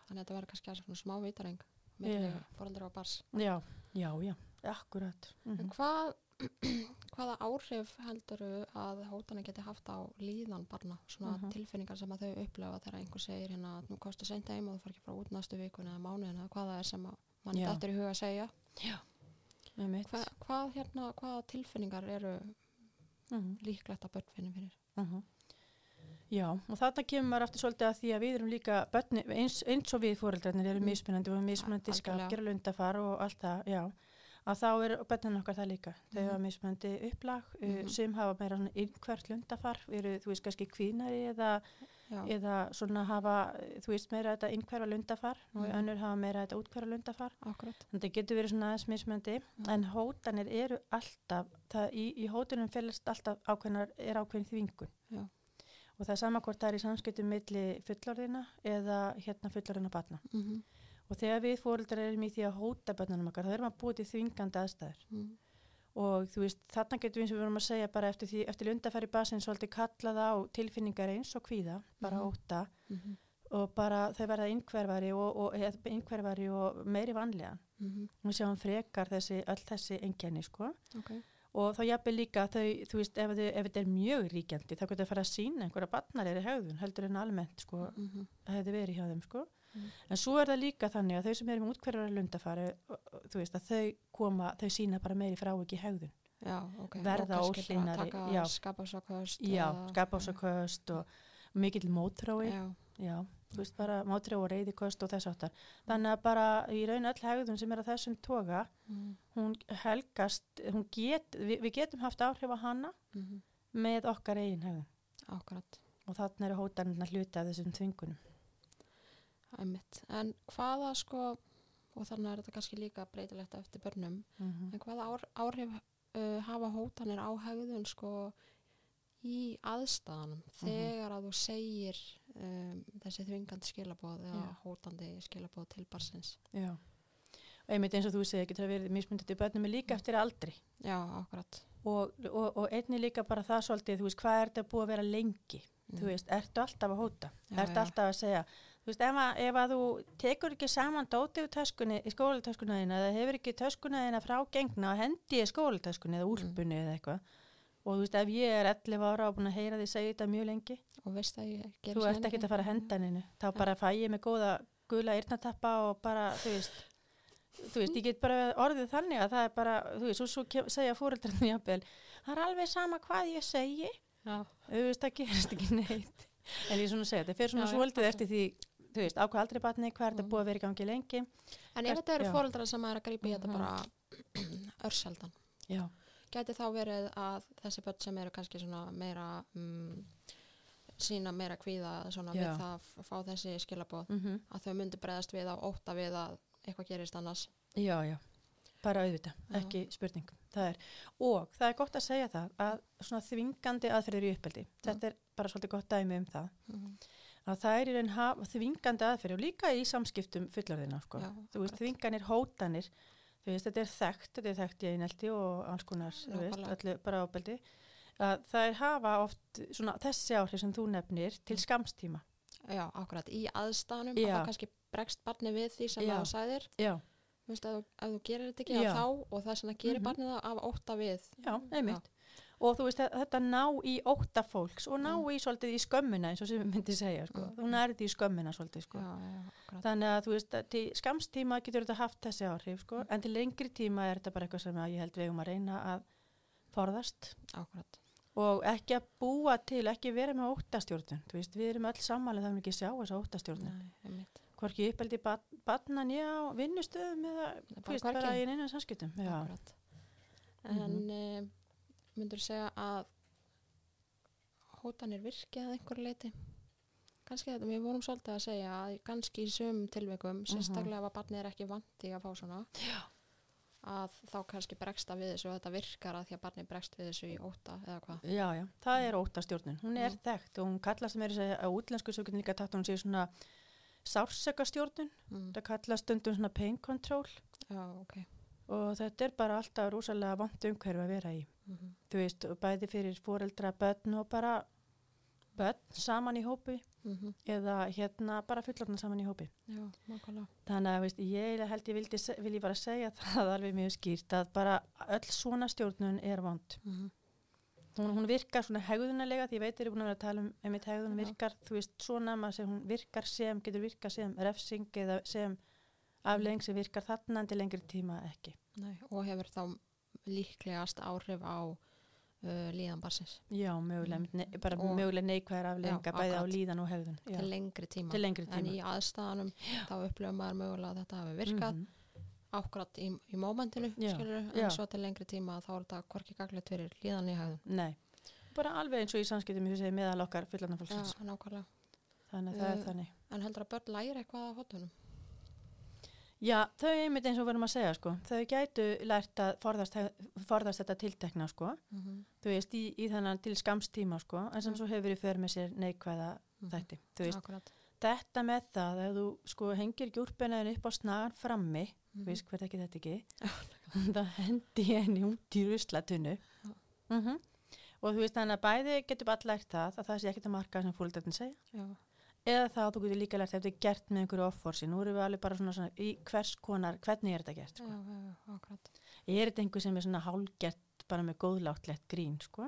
Þannig að þetta verður kannski svona smá vítaring Já. með fóröldra og bars já, já, já, akkurat. Mm en hvað hvaða áhrif heldur að hótana geti haft á líðan barna svona Mhm. tilfinningar sem að þau upplefa þegar einhver segir hérna að nú kosti seint heim og þú far ekki frá út næstu vikun eða mánuðin eða hvað það er sem mann dættur í huga að segja Hva, hvað hérna, hvaða tilfinningar eru Mhm. líklegt að börn finni fyrir Mhm. Já, og þarna kemur aftur svolítið að því að við erum líka börni, eins, eins og við fóreldrarnir erum mismunandi og mismunandi Algjörlega. skapgjör og lundafar og allt það, já að þá er börnin okkar það líka þau Mhm. hafa mismunandi upplag mm Mhm. sem hafa meira svona innhvert lundafar eru, þú veist, kannski kvínari eða, eða svona hafa þú veist, meira þetta innhverfa lundafar og Mhm. önnur hafa meira þetta útkverfa lundafar akkurat þannig að það getur verið svona aðeins mismunandi Mhm. en hótanir eru alltaf það, í, í hótunum félast alltaf ákveðnar er ákveðin þvingun Já. og það er sama hvort það er í samskiptum milli fullorðina eða hérna fullorðina batna mm og þegar við fóreldrar erum í því að hóta bönnunum okkar þá erum að búið til þvingandi aðstæður -hmm. og þú veist þarna getum við eins og við vorum að segja bara eftir, því, eftir lundafæri basin svolítið kallað á tilfinningar eins og kvíða bara Mhm. óta Mm og bara þau verða innhverfari og, og, eða innhverfari og meiri vanlega -hmm. við sjáum frekar þessi, öll þessi engjani sko ok og þá jafnvel líka þau, þú veist, ef, þau, ef þetta er mjög ríkjandi þá getur það fara að sína einhverja barnar er í hegðun heldur en almennt sko mm -hmm. að hefði verið hjá þeim sko Mm. en svo er það líka þannig að þau sem eru með útkverfara lundafari þú veist að þau koma, þau sína bara meiri frá ekki hegðun. Já, ok. Verða bara óhlýðnari, taka já. já, skapásaköst og mikill mótrói já, já, þú veist bara mótrói og reyðikost og þess áttar þannig að bara í raun öll hegðun sem er að þessum toga mm. hún helgast, hún get við, við getum haft áhrif á hana -hmm. með okkar eigin hegðun. Akkurat. Og þannig eru hótanirna hluti af þessum þvingunum Æmitt. En hvaða sko, og þannig er þetta kannski líka breytilegt eftir börnum, mm en hvaða ár, áhrif uh, hafa hótanir á hegðun sko í aðstæðanum þegar að þú segir um, þessi þvingandi skilabóð eða Já. hótandi skilabóð til barsins. Já. Einmitt eins og þú segir, getur það verið mismundið til börnum er líka eftir aldri. Já, akkurat. Og, og, og einni líka bara það svolítið, þú veist, hvað er þetta búið að vera lengi? Þú veist, ertu alltaf að hóta? Mm. Já, ertu alltaf að segja? Þú veist, ef að, ef að þú tekur ekki saman dótið í skólatöskunna þína, eða hefur ekki töskuna þína frá gengna og hendi í skólatöskunni eða úrpunni eða eitthvað. Og þú veist, ef ég er 11 ára og búin að heyra því segja þetta mjög lengi, Og veist að ég gerir þú ert ekkert að fara að henda henni. Þá bara fæ ég með góða gula eyrnatappa og bara, þú veist, þú veist, ég get bara orðið þannig að það er bara, þú veist, og svo kem- segja fóreldrarni það er alveg sama hvað ég segi, Já, þú veist, það gerist ekki neitt. En ég svona segja, þetta fer svona svolítið eftir því, þú veist, á hvað aldrei batni, hvað er þetta Mm. búið að vera í gangi lengi. en ef þetta eru Já. fóreldrar sem er að grípa í þetta Mhm. bara örseldan, Já. gæti þá verið að þessi börn sem eru kannski svona meira um, sína meira kvíða svona Já. við það að fá þessi skilabóð Mm að þau myndi bregðast við á ótta við að eitthvað gerist annars Já, já, bara auðvitað, Já. ekki spurning. Það er, og það er gott að segja það að svona þvingandi aðferðir í uppeldi, þetta er bara svolítið gott dæmi um það, að það er í raun þvingandi aðferðir og líka í samskiptum fullorðina, sko. Já, þú veist, þvinganir, hótanir, þú veist, þetta er þekkt, þetta er þekkt í einelti og alls konar, þú veist, öllu bara ábeldi, að það er hafa oft svona þessi áhrif sem þú nefnir til skamstíma. Já, akkurat, í aðstæðanum Já. að það kannski bregst barni við því sem Já. það sæðir Já, Þú veist, ef, þú- ef þú gerir þetta ekki Já. þá og það sem það gerir Mhm. barnið það af ótta við já, einmitt. Og þú veist, þe- þetta ná í óta fólks og ná Mm. í svolítið í skömmina eins og sem við myndi segja, sko. Mm. Þú nærið í skömmina svolítið, sko. Já, já, Þannig að þú veist, að til skamstíma getur þetta haft þessi áhrif, sko, en til lengri tíma er þetta bara eitthvað sem að ég held við um að reyna að forðast. Akkurat, og ekki að búa til, ekki vera með veist, við erum öll samanlega það er ekki sjá þessa óttastjórnun, nei, einmitt. Hvorki uppeldi batnan ég á vinnustöðum eða, bara í neina samskiptum. Akkurat. En mm myndur segja að hótanir virki að einhverju leiti kannski þetta, við vorum svolítið að segja að kannski í sum tilveikum, Mhm. sérstaklega ef að barnið er ekki vandi að fá svona Já. að þá kannski bregsta við þessu og þetta virkar að því að barnið bregst við þessu í óta eða hvað já, já, það er óttastjórnun, hún er Já. þekkt og hún kallast meira að segja á útlensku getur líka takt hún sé svona sársökastjórnun, mm. það kallast stundum svona pain control já, ok og þetta er bara alltaf rosalega vant umhverfi að vera í. Mm Þú veist, bæði fyrir foreldra, börn og bara börn saman í hópi -hmm. eða hérna bara fullorðna saman í hópi. já, Þannig að veist, ég held ég vildi, se- vil ég bara segja það alveg mjög skýrt að bara öll svona stjórnun er vond. mm Hún, hún virkar svona hegðunarlega því ég veit er búin að vera að tala um einmitt hegðun virkar, þú veist, svona maður sem hún virkar sem, getur virkar sem refsing eða sem aflegging sem virkar þarna en til lengri tíma ekki. Nei, og hefur þá líklegast áhrif á uh, líðan barsins Já, mögulega, Mm. ne, bara Og- mögulega neikvæðar aflegginga Já, bæði á líðan og hegðun. Já. til lengri tíma. Til lengri En tíma. í aðstæðanum þá upplifum maður mögulega að þetta hafi virkað Mhm. ákvæmt í, í mómentinu, Já, en já. svo til lengri tíma þá er þetta hvorki gaglegt fyrir líðan í hegðun. Nei, bara alveg eins og í samskiptum meðal okkar fullarna Já, fólksins. nákvæmlega. Þannig að það Uh, er þannig. En heldur að börn læri eitthvað af hóttunum? Já, þau einmitt eins og verðum að segja sko, þau gætu lært að forðast, forðast þetta tiltekna sko, Mm -hmm. þú veist, í, í þannig til skamstíma sko, en sem Mm. svo hefur í för með sér neikvæða þætti. Þú veist, Akkurat. þetta með það, ef þú sko hengir gjúrbeinaðin upp á snagan frammi, Mm þú veist hver ekki þetta ekki, það hendi henni út í ruslatunnu. Mm Og þú veist, þannig að bæði getur bara lært það, að það sé ekkert að marka sem fólkdættin segja. Já, Eða það að þú getur líka lært ef þetta er gert með einhverju offorsi. Nú erum við alveg bara svona, svona í hvers konar, hvernig er þetta gert? já, Sko? já, já, akkurat. Er þetta einhver sem er svona hálgert bara með góðláttlegt grín, sko?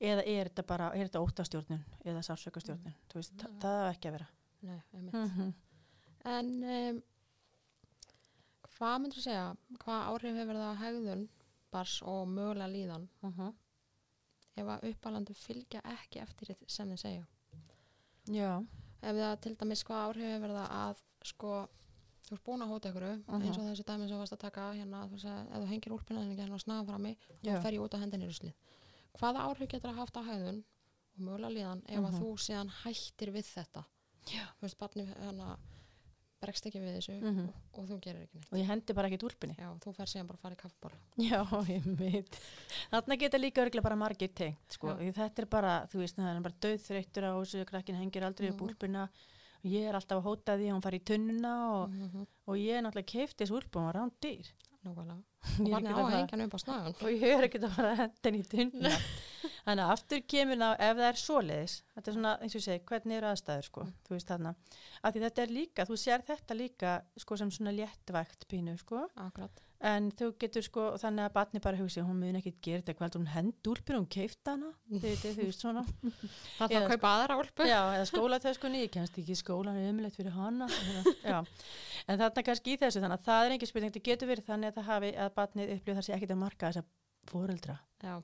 Eða er þetta bara, er þetta óttastjórnun eða sársökastjórnun? Þú veist, Já. það, er ekki að vera. Nei. Mm -hmm. En um, hvað myndur þú segja, hvað áhrif hefur það á hegðun bars og mögulega líðan ef að uppalandi fylgja ekki eftir því sem þið segja? Já, Ef það til dæmis hvað áhrif hefur það að sko, þú ert búin að hóta ykkur Mhm. eins og þessi dæmi sem þú varst að taka hérna, þú veist að ef þú hengir ekki hérna og snaga frammi já, þá fer ég út á hendinni í ruslið. Hvaða áhrif getur það haft á hegðun og mögulega líðan ef að Mhm. þú síðan hættir við þetta? Já. Þú veist, barni hérna bregst ekki við þessu Mhm. og, og þú gerir ekki neitt. og ég hendi bara ekki úrpinni. Já, þú fer síðan bara að fara í kaffibóla. Já, ég veit. Þarna geta líka örglega bara margir tengt, sko. Þetta er bara, þú veist, það er bara döðþreyttur á þessu, krakkin hengir aldrei upp Mhm. úrpina og ég er alltaf að hóta því hún fari í tunnuna og, Mm -hmm. og ég er náttúrulega keift þessu úrpun og rán dýr. Nákvæmlega. Og ekkert á að að hengja hann upp á snagan. og ég er ekkert að fara að henda henni í tunnuna. Þannig að aftur kemur það, ef það er svoleiðis, þetta er svona, eins og ég segi, hvernig eru aðstæður, sko, Mm. þú veist þarna. Því þetta er líka, þú sér þetta líka, sko, sem svona léttvægt pínu, sko, Akkurat. En þú getur, sko, þannig að batni bara hugsi, hún mun ekki gera þetta hvað, hún hendur úrpinn, hún keift hana. Það þarf að kaupa aðra úlpu. Já, eða skólatöskunni, ég kennst ekki skólan, er umleitt fyrir hana. Já, en þarna kannski í þessu, þannig að það er engin spurning, það getur verið þannig að það hafi að batnið upplifð þar sé ekkert að marka þessa fóreldra. Já,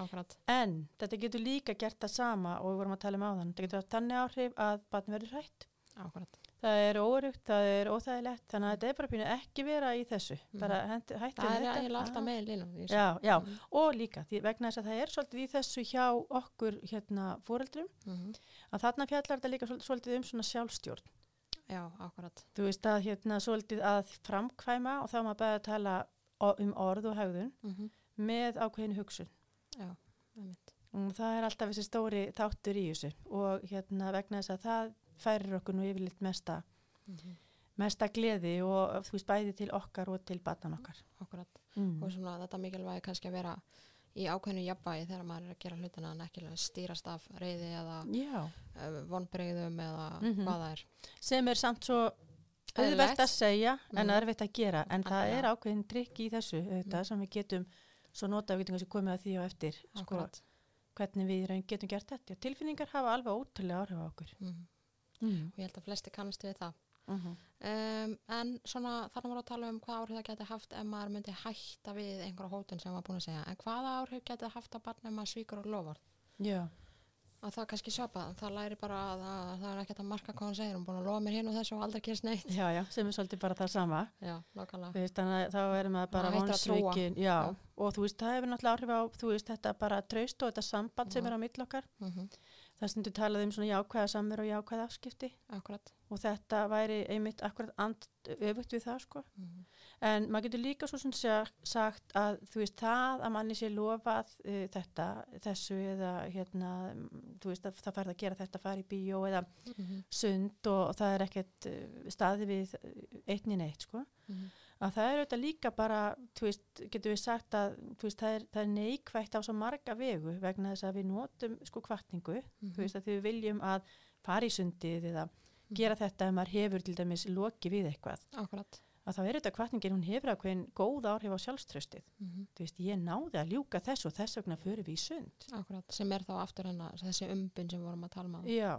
akkurat. En þetta getur líka gert það sama og við vorum að tala um áðan. Þetta getur þannig áhrif að batn verður hrætt. Akkurat. Það er órugt, það er óþægilegt, þannig að þetta er bara pínu ekki vera í þessu. Mhm. Bara hendi, hætti Það er þetta. alltaf Ah. með línum. Já, já, Mhm. og líka því vegna þess að það er svolítið í þessu hjá okkur hérna fóreldrum Mhm. að þarna fjallar þetta líka svol- svolítið um svona sjálfstjórn. Já, akkurat. Þú veist að hérna svolítið að framkvæma og þá er maður bara að tala um orð og hegðun Mm með ákveðinu hugsun. Já, einmitt. Og það er alltaf þessi stóri þáttur í þessu og hérna vegna þess að það færir okkur nú yfirleitt mesta, Mm mesta gleði og þú veist bæði til okkar og til batan okkar. Akkurat. Mm. Og svona þetta mikilvægi kannski að vera í ákveðinu jafnvægi þegar maður er að gera hlutina en ekki stýrast af reyði eða Já, uh, vonbreyðum eða Mhm. hvað það er. sem er samt svo auðvelt að segja en Mhm. erfitt að gera en það Algjörlega. er ákveðin trikk í þessu þetta sem við getum svo nota við getum komið að því á eftir sko, hvernig við getum gert þetta tilfinningar hafa alveg ótrúlega áhrif á okkur Mm. Mm. Og ég held að flesti kannast við það. Mm Um, en svona þannig voru að tala um hvað áhrif það geti haft ef maður myndi hætta við einhverja hótun sem maður búin að segja. En hvaða áhrif geti haft að barna ef maður svíkur og lofar? Já, Að það kannski sjöpa, það læri bara að, að það er ekkert að marka hvað hann segir. Hún búin að lofa mér hinn og þessu og aldrei gerst neitt. já, já, sem er svolítið bara það sama Já, veist, þá erum við bara Já. og þú veist, það hefur náttúrulega áhrif á veist, þetta bara traust og þetta samband sem Já. er á mill okkar Mm það stundur talað um svona jákvæða samveru og jákvæða afskipti akkurat og þetta væri einmitt akkurat and, öfugt við það sko. mm En maður getur líka svo sem sagt, að þú veist það að manni sé lofað uh, þetta, þessu eða hérna, mm, þú veist að það færð að gera þetta, fara í bíó eða -hmm. sund og, og það er ekkert uh, staði við einnin eitt sko. Að það er auðvitað líka bara, veist, getur við sagt að veist, það, er, það er neikvægt á svo marga vegu vegna þess að við notum sko kvartningu, þú veist að við viljum að fara í sundið eða gera þetta ef maður hefur til dæmis loki við eitthvað akkurat að þá er þetta kvartningin, hún hefur ákveðin góð áhrif á sjálfströstið. mm Þú veist, ég náði að ljúka þess og þess vegna fyrir við í sund. akkurat sem er þá aftur hennar þessi umbun sem vorum að tala um áðan. Já,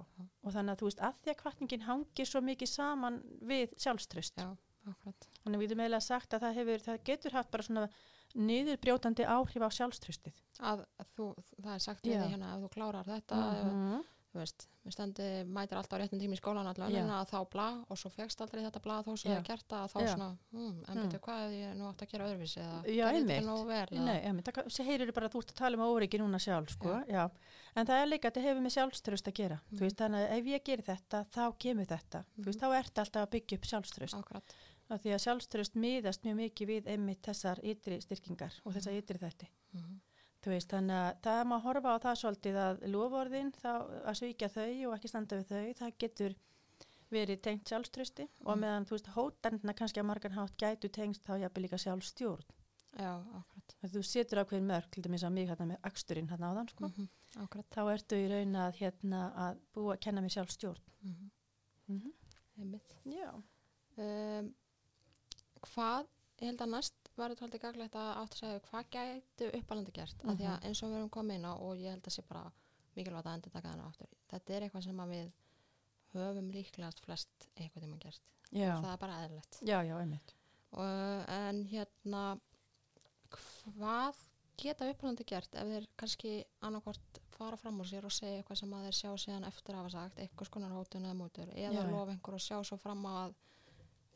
og þannig að þú veist, að því að kvartningin hangir svo mikið saman við sjálfströst. já, akkurat Þannig við getum eiginlega sagt að það, hefur, það getur haft bara svona niðurbrjótandi áhrif á sjálfströstið. að þú, það er sagt við því hérna ef þú klárar þetta mm Mhm. þú veist, við standi, mætir alltaf á réttin tími í skólan allavega, en að þá bla og svo fegst aldrei þetta bla þó Já. það er gert það þá Já. svona, hm, en Mm. betur hvað ef ég nú átt að gera öðruvísi eða Já, einmitt. ekki nógu vel eða- Nei, emi, það heyrir bara að þú ert að tala um óryggi núna sjálf, sko, já. En það er líka, þetta hefur með sjálfströst að gera. Mhm. Þú veist, þannig að ef ég gerir þetta, þá kemur þetta. Þú veist, þá ertu alltaf að byggja upp sjálfströst. akkurat, Af því að sjálfströst miðast mjög mikið við einmitt þessar ytri styrkingar og þessar ytri þætti. mm Þú veist, þannig að það má horfa á það svolítið að loforðin, þá að svíkja þau og ekki standa við þau, það getur verið tengt sjálfströsti og Mhm. meðan, þú veist, hótendina kannski að margan hátt gætu tengst þá jafnvel líka sjálfstjórn. já, Að þú setur ákveðin mörg, til dæmis að mig hérna með aksturinn hérna áðan, sko. mm akkurat Þá ertu í raun að hérna að búa að kenna mér sjálfstjórn. mm Mm -hmm. einmitt Já. um, hvað, ég held að næst var þetta alltaf gaglegt að átt að segja hvað gætu uppalandi gert, af því að eins og við erum komin inn á og ég held að sé bara mikilvægt að endur taka þennan aftur, þetta er eitthvað sem við höfum líklegast flest eitthvað tíma gert, Já. og það er bara eðlilegt. Já, já, einmitt. og, en hérna hvað geta uppalandi gert ef þeir kannski annarkvort fara fram úr sér og segja eitthvað sem að þeir sjá síðan eftir að hafa sagt, eitthvað skonar hótun eða mútur eða lofa einhver og sjá svo fram á að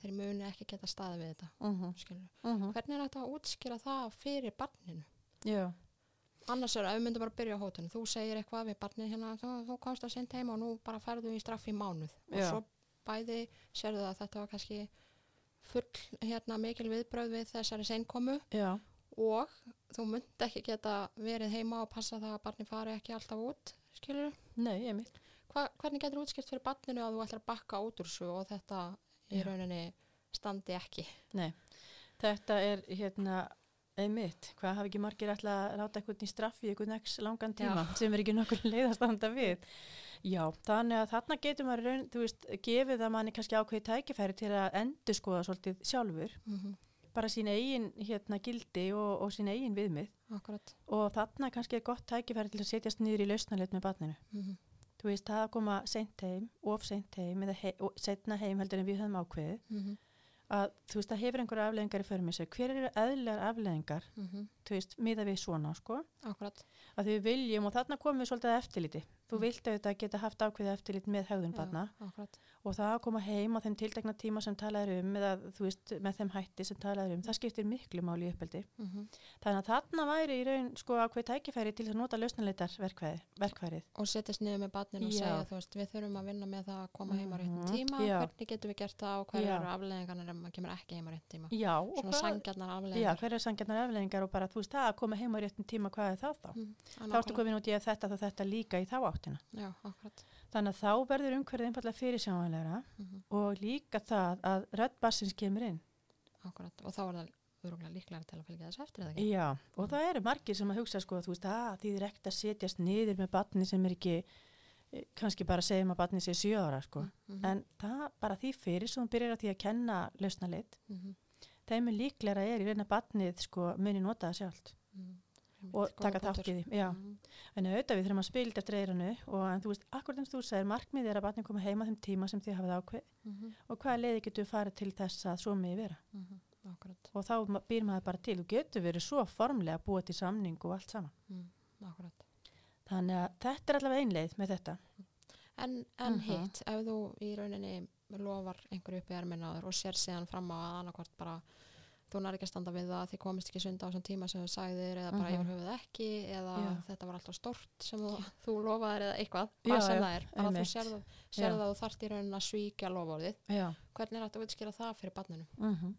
þeir muni ekki geta staðið við þetta Mm -hmm. skilur. hvernig er þetta að útskýra það fyrir barninu? Já. Annars er að við myndum bara að byrja á hótunum. Þú segir eitthvað við barnið hérna, þú, þú komst að senda heima og nú bara færðu í straff í mánuð. Og Já. svo bæði sérðu að þetta var kannski full hérna mikil viðbröð við þessari seinkomu Já. og þú myndi ekki geta verið heima og passa það að barnið fari ekki alltaf út, skilur. Nei, einmitt. Hva, hvernig getur útskýrt fyrir barninu að þú ætlar að bakka út úr þessu og þetta í Já. rauninni standi ekki? Nei. Þetta er hérna einmitt. Hvað hafi ekki margir ætla að láta eitthvað í straffi eitthvað nex langan tíma sem er ekki nokkur leið að standa við. Já, þannig að þarna getur maður raun, þú veist, gefið að manni kannski ákveði tækifæri til að endur skoða svolítið sjálfur, Mm -hmm. bara sín eigin hérna gildi og, og sín eigin viðmið Akkurat. og þarna kannski er gott tækifæri til að setjast niður í lausnarleitt með barninu. Mm Þú veist, það að koma seint heim, of seint heim eða hei, setna heim heldur en við höfum ákveðið -hmm. að þú veist, það hefur einhverja afleðingar í förmið sér. Hver eru eðlilegar afleðingar, Mm þú veist, miða við svona, sko? Akkurat. Að við viljum og þarna komum við svolítið eftirliti. Þú Mm. vilt auðvitað geta haft ákveðið eftirlit með hegðun barna Já, akkurat. Og það að koma heim á þeim tiltekna tíma sem talað er um eða þú veist, með þeim hætti sem talað er um, það skiptir miklu máli í uppeldi. Mm Þannig að þarna væri í raun sko ákveð tækifæri til að nota lausnarleitar verkværið. og setjast niður með barninu og Já. segja þú veist, við þurfum að vinna með það að koma heim á réttin Mhm, tíma, já. hvernig getum við gert það og hverju eru afleðingarnir ef maður kemur ekki heim á réttin tíma Já, svona hvað- sangjarnar Já, afleðingar hver er sangjarnar afleðingar og bara þú veist það að koma heim á réttum tíma, hvað er það þá? Mm, Þá ertu komin út í að þetta þá þetta líka í þá áttina. já, Þannig að þá verður umhverfið einfallega fyrirsjáanlegra mm og líka það að rödd bassins kemur inn. akkurat, og þá er það öruglega líklega til að fylgja þessu eftir eða ekki Já, og það eru margir sem að hugsa sko að þú veist að því þið er ekkert að setjast niður með batni sem er ekki eh, kannski bara segjum að batni sé sjö ára sko. mm En það bara því fyrir sem byrjar að því að kenna lausnalit, -hmm. þeim er líklega er í reyna batnið sko muni nota það sjálft og taka þátt í því. Mm En auðvitað við þurfum að spila eftir eiranu og þú veist, akkurat eins þú segir, markmið er að batni koma heima þeim tíma sem þið hafið ákveð -hmm. og hvaða leiði getur farið til þess að svo megi vera. akkurat, Og þá býr maður bara til og getur verið svo formlega búa til samning og allt saman. mm, akkurat Þannig að þetta er allavega einleið með þetta. En, en Mhm. hitt, ef þú í rauninni lofar einhverju upp í erminn á þér og sér síðan fram á að annarkvort bara þú nær ekki að standa við það, þið komist ekki sunda á þessum tíma sem þú sagðir eða bara Mhm. yfir höfuð ekki eða Já. þetta var alltaf stort sem þú, þú lofaðir eða eitthvað, hvað sem það er bara þú Já. sérð að þú þarft í raunin að svíkja loforðið Já. hvernig er þetta að útskýra það fyrir barninu? Mm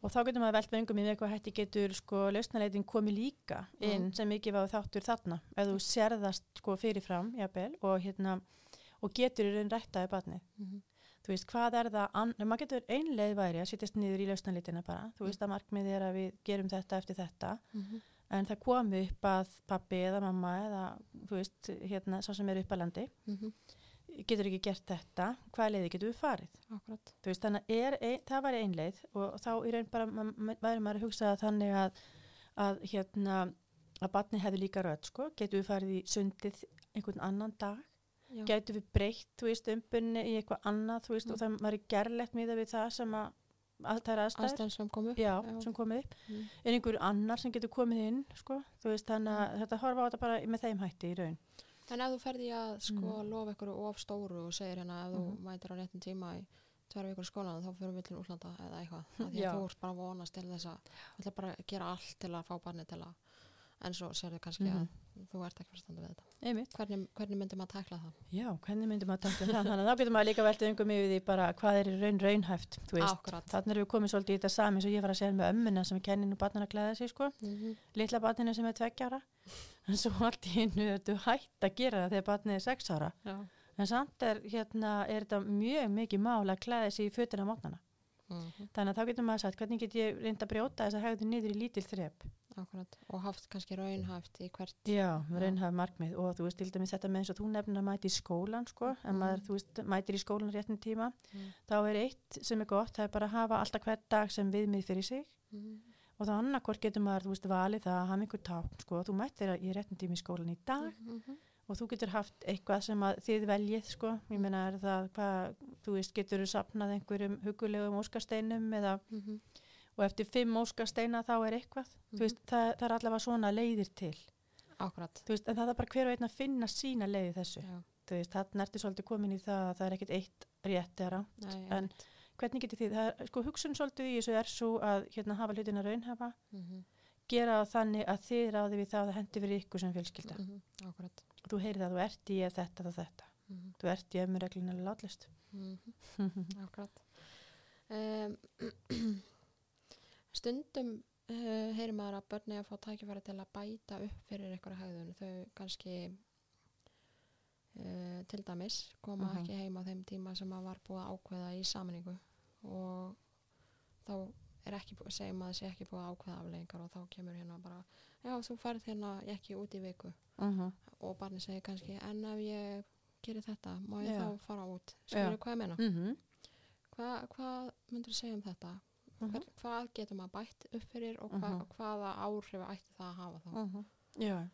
Og þá getur maður velt vengum í með hvað hætti getur sko lausnaleitin komið líka inn Mhm. sem mikið var þáttur þarna ef þú sérðast sko fyrirfram jafnvel, og, hérna, og getur í raun rættaði barnið. Mm Þú veist, hvað er það, maður getur einleið væri að sittast niður í lausnaleitina bara. Þú veist að markmiðið er að við gerum þetta eftir þetta -hmm. en það komi upp að pappi eða mamma eða þú veist, hérna, svo sem er upp að landi getur ekki gert þetta, hvað leiði getur við farið? Akkurat. Þú veist, þannig er, ein, það var einleið og þá í raun bara ma- ma- væri maður að hugsa þannig að, að hérna, að barni hefði líka rödd, sko, getur við farið í sundið einhvern annan dag, Getur við breytt, þú veist, umbunni í eitthvað annað, þú veist, Mm. og það væri gerlegt miða við það sem að, að það er aðstæður, sem kom upp já, Já. sem komið upp, Mm. er einhver annar sem getur komið inn, sko, þú veist, þannig að þetta horfa á þetta bara með þeim hætti í raun. En ef þú ferði að sko Mm. lofa ykkur of stóru og segir hérna ef þú Mhm. mætir á réttum tíma í vikur í skólan þá fyrir við til útlanda eða eitthvað því að þú ert bara að vonast til þess að þú ætla bara að gera allt til að fá barni til að en svo sérðu kannski Mhm. að þú ert ekki verstandi við þetta. Einmitt. hvernig, hvernig myndi maður tækla það? Já, hvernig myndum maður taka það? Þannig að þá getur maður líka veltið yngum yfir því bara hvað er raun raunhæft, Þannig erum við komið svolítið í þetta sami eins og ég var að segja með ömmuna sem kennir nú barninu að klæða sig sko, mm litla barninu sem er tveggjára en svo allt í hennu er þú hætt að gera það þegar barnið er sex ára. Já. en samt er, hérna, er þetta mjög mikið mál að klæða sig í fötina mótnana. Mm þannig að þá getur maður sagt hvernig get ég reynda að brjóta þess að hegðu niður í lítil þrep Akkurat og haft kannski raunhæft í hvert Já, Já. raunhaf markmið og þú veist til dæmis þetta með eins og þú nefnir að mæti í skólan sko, en Mhm. maður, þú veist, mætir í skólan réttin tíma Mm. þá er eitt sem er gott, það er bara að hafa alltaf hvert dag sem viðmið fyrir sig mm. og þá annarkvort getur maður, þú veist, valið það að hafa einhver tákn, sko, þú mættir í réttin tíma í skólan í dag Mm og þú getur haft eitthvað sem að þið veljið, sko, ég meina er það hvað, þú veist, getur þú sapnað einhverjum -hmm. Og eftir fimm óskasteina þá er eitthvað, þú veist, það, það er allavega svona leiðir til, veist, en það er bara hver og einn að finna sína leiði þessu, veist, þarna ertu svolítið komin í það að það er ekkit eitt rétt eða Nei, En- hvernig getur það er, sko, hugsun svolítið í þessu er svo að, hérna, hafa hlutina raunhafa, mm gera það þannig að þið ráði við það að það hendi fyrir ykkur sem fjölskylda. -hmm. Akkurat. Og þú heyrir það að þú ert í þetta og þetta. mm Þú ert í ef mér reglina látlist. stundum uh, heyrir maður að börni að fá tækifæri til að bæta upp fyrir einhverja hegðun. Þau kannski uh, til dæmis koma Mhm. ekki heim á þeim tíma sem að var búið að ákveða í samningu og þá er ekki, bú- segjum að það sé ekki búið að ákveða afleggingar og þá kemur hérna bara já þú færð hérna ekki út í viku Uh og barni segir kannski en ef ég gerir þetta má ég Já. þá fara út skilur hvað ég meina -huh. Hva, hvað myndur þú segja um þetta? Mhm. Hver, hvað getur maður bætt upp fyrir og hva, Mhm. hvaða áhrif ætti það að hafa þá? Já.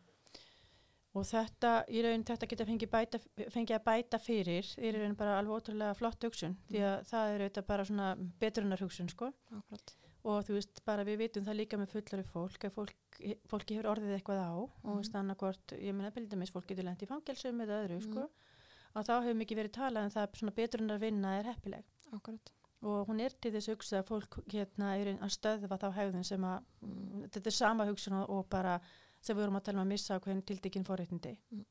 Og þetta, í raun, þetta geta fengið, bæta, fengið að bæta fyrir, í raun bara alveg ótrúlega flott hugsun, því að það er auðvitað bara svona betrunar hugsun, sko. Akkurat. Og þú veist, bara við vitum það líka með fullari fólk, að fólk, fólki hefur orðið eitthvað á, og þú veist, annarkvort, ég meina, bildamis, fólk getur lent í fangelsum eða öðru, sko. Og þá hefur mikið verið talað en það svona betrunar vinna er heppileg. Akkurat. Og hún er til þess að hugsa að fólk hérna er að stöðva þá hegðun sem að mm. þetta er sama hugsun og, bara sem við vorum að tala um að missa hvernig tildekinn forréttindi Mm,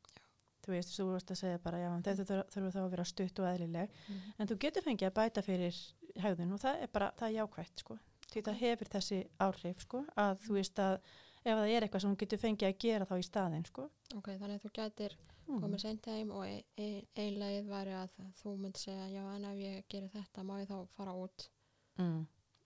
þú veist, þú voru að segja bara já, þetta þurfa þá að vera stutt og eðlileg Mm. en þú getur fengið að bæta fyrir hegðun og það er bara, það er jákvætt sko það hefur þessi áhrif sko að þú veist að ef það er eitthvað sem hún getur fengið að gera þá í staðinn sko Ok, þannig að þú gætir mm. komið seint heim og ein, ein leið væri að þú mynd segja já en ef ég gerir þetta má ég þá fara út. mm.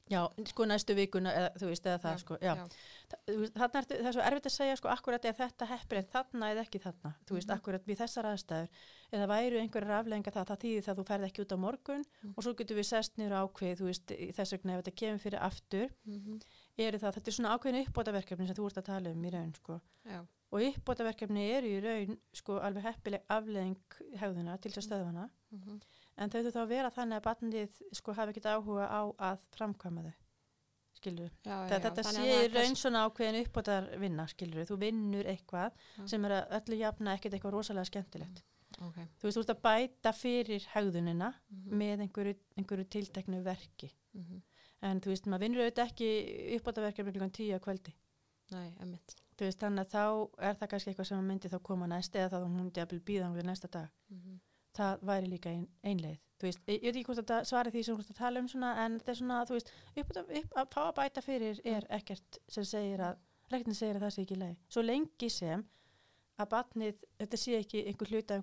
Já, sko næstu vikuna eða, þú veist, eða það Já, sko, já, já. Þa- þú veist, þarna er, það er svo erfitt að segja sko akkurat er þetta heppilegt þarna eða ekki þarna þú veist Mhm. akkurat við þessar aðstæður eða væru einhverjar afleggingar það það þýðir það að þú ferð ekki út á morgun Mhm. og svo getur við sest á ákveð þú veist þess vegna ef þetta kemur fyrir aftur Mm eru það, þetta er svona ákveðin uppbótaverkefni sem þú ert að tala um í raun sko. Og uppbótaverkefni eru í raun sko alveg heppileg aflegging hegðuna til þess að stöðvana Mm en þau þau þá vera þannig að barnið sko hafi ekkert áhuga á að framkvæma þau skilur Já, já, þetta, já. þetta sé í raun svona ákveðin uppbótar vinna skilur þú vinnur eitthvað sem er að öllu jafna ekkert eitthvað rosalega skemmtilegt. Ok. þú veist, þú ert að bæta fyrir hegðunina Mm með einhverju, einhverju tilteknu verki. -hmm. En þú veist, maður vinnur auðvitað ekki uppbótaverkefni klukkan tíu að kvöldi. Nei, emmitt þú veist, þannig að þá er það kannski eitthvað sem myndi þá koma næst eða þá hún myndi að býða um næsta dag. Mm það væri líka ein, einleið. Þú veist, ég, veit ekki hvort að svari því sem þú ert að tala um svona, en þetta er svona, þú veist upp, upp, að fá að bæta fyrir er ekkert sem segir að, rektin segir að það sé ekki leið svo lengi sem að batnið, þetta sé ekki einhver hluta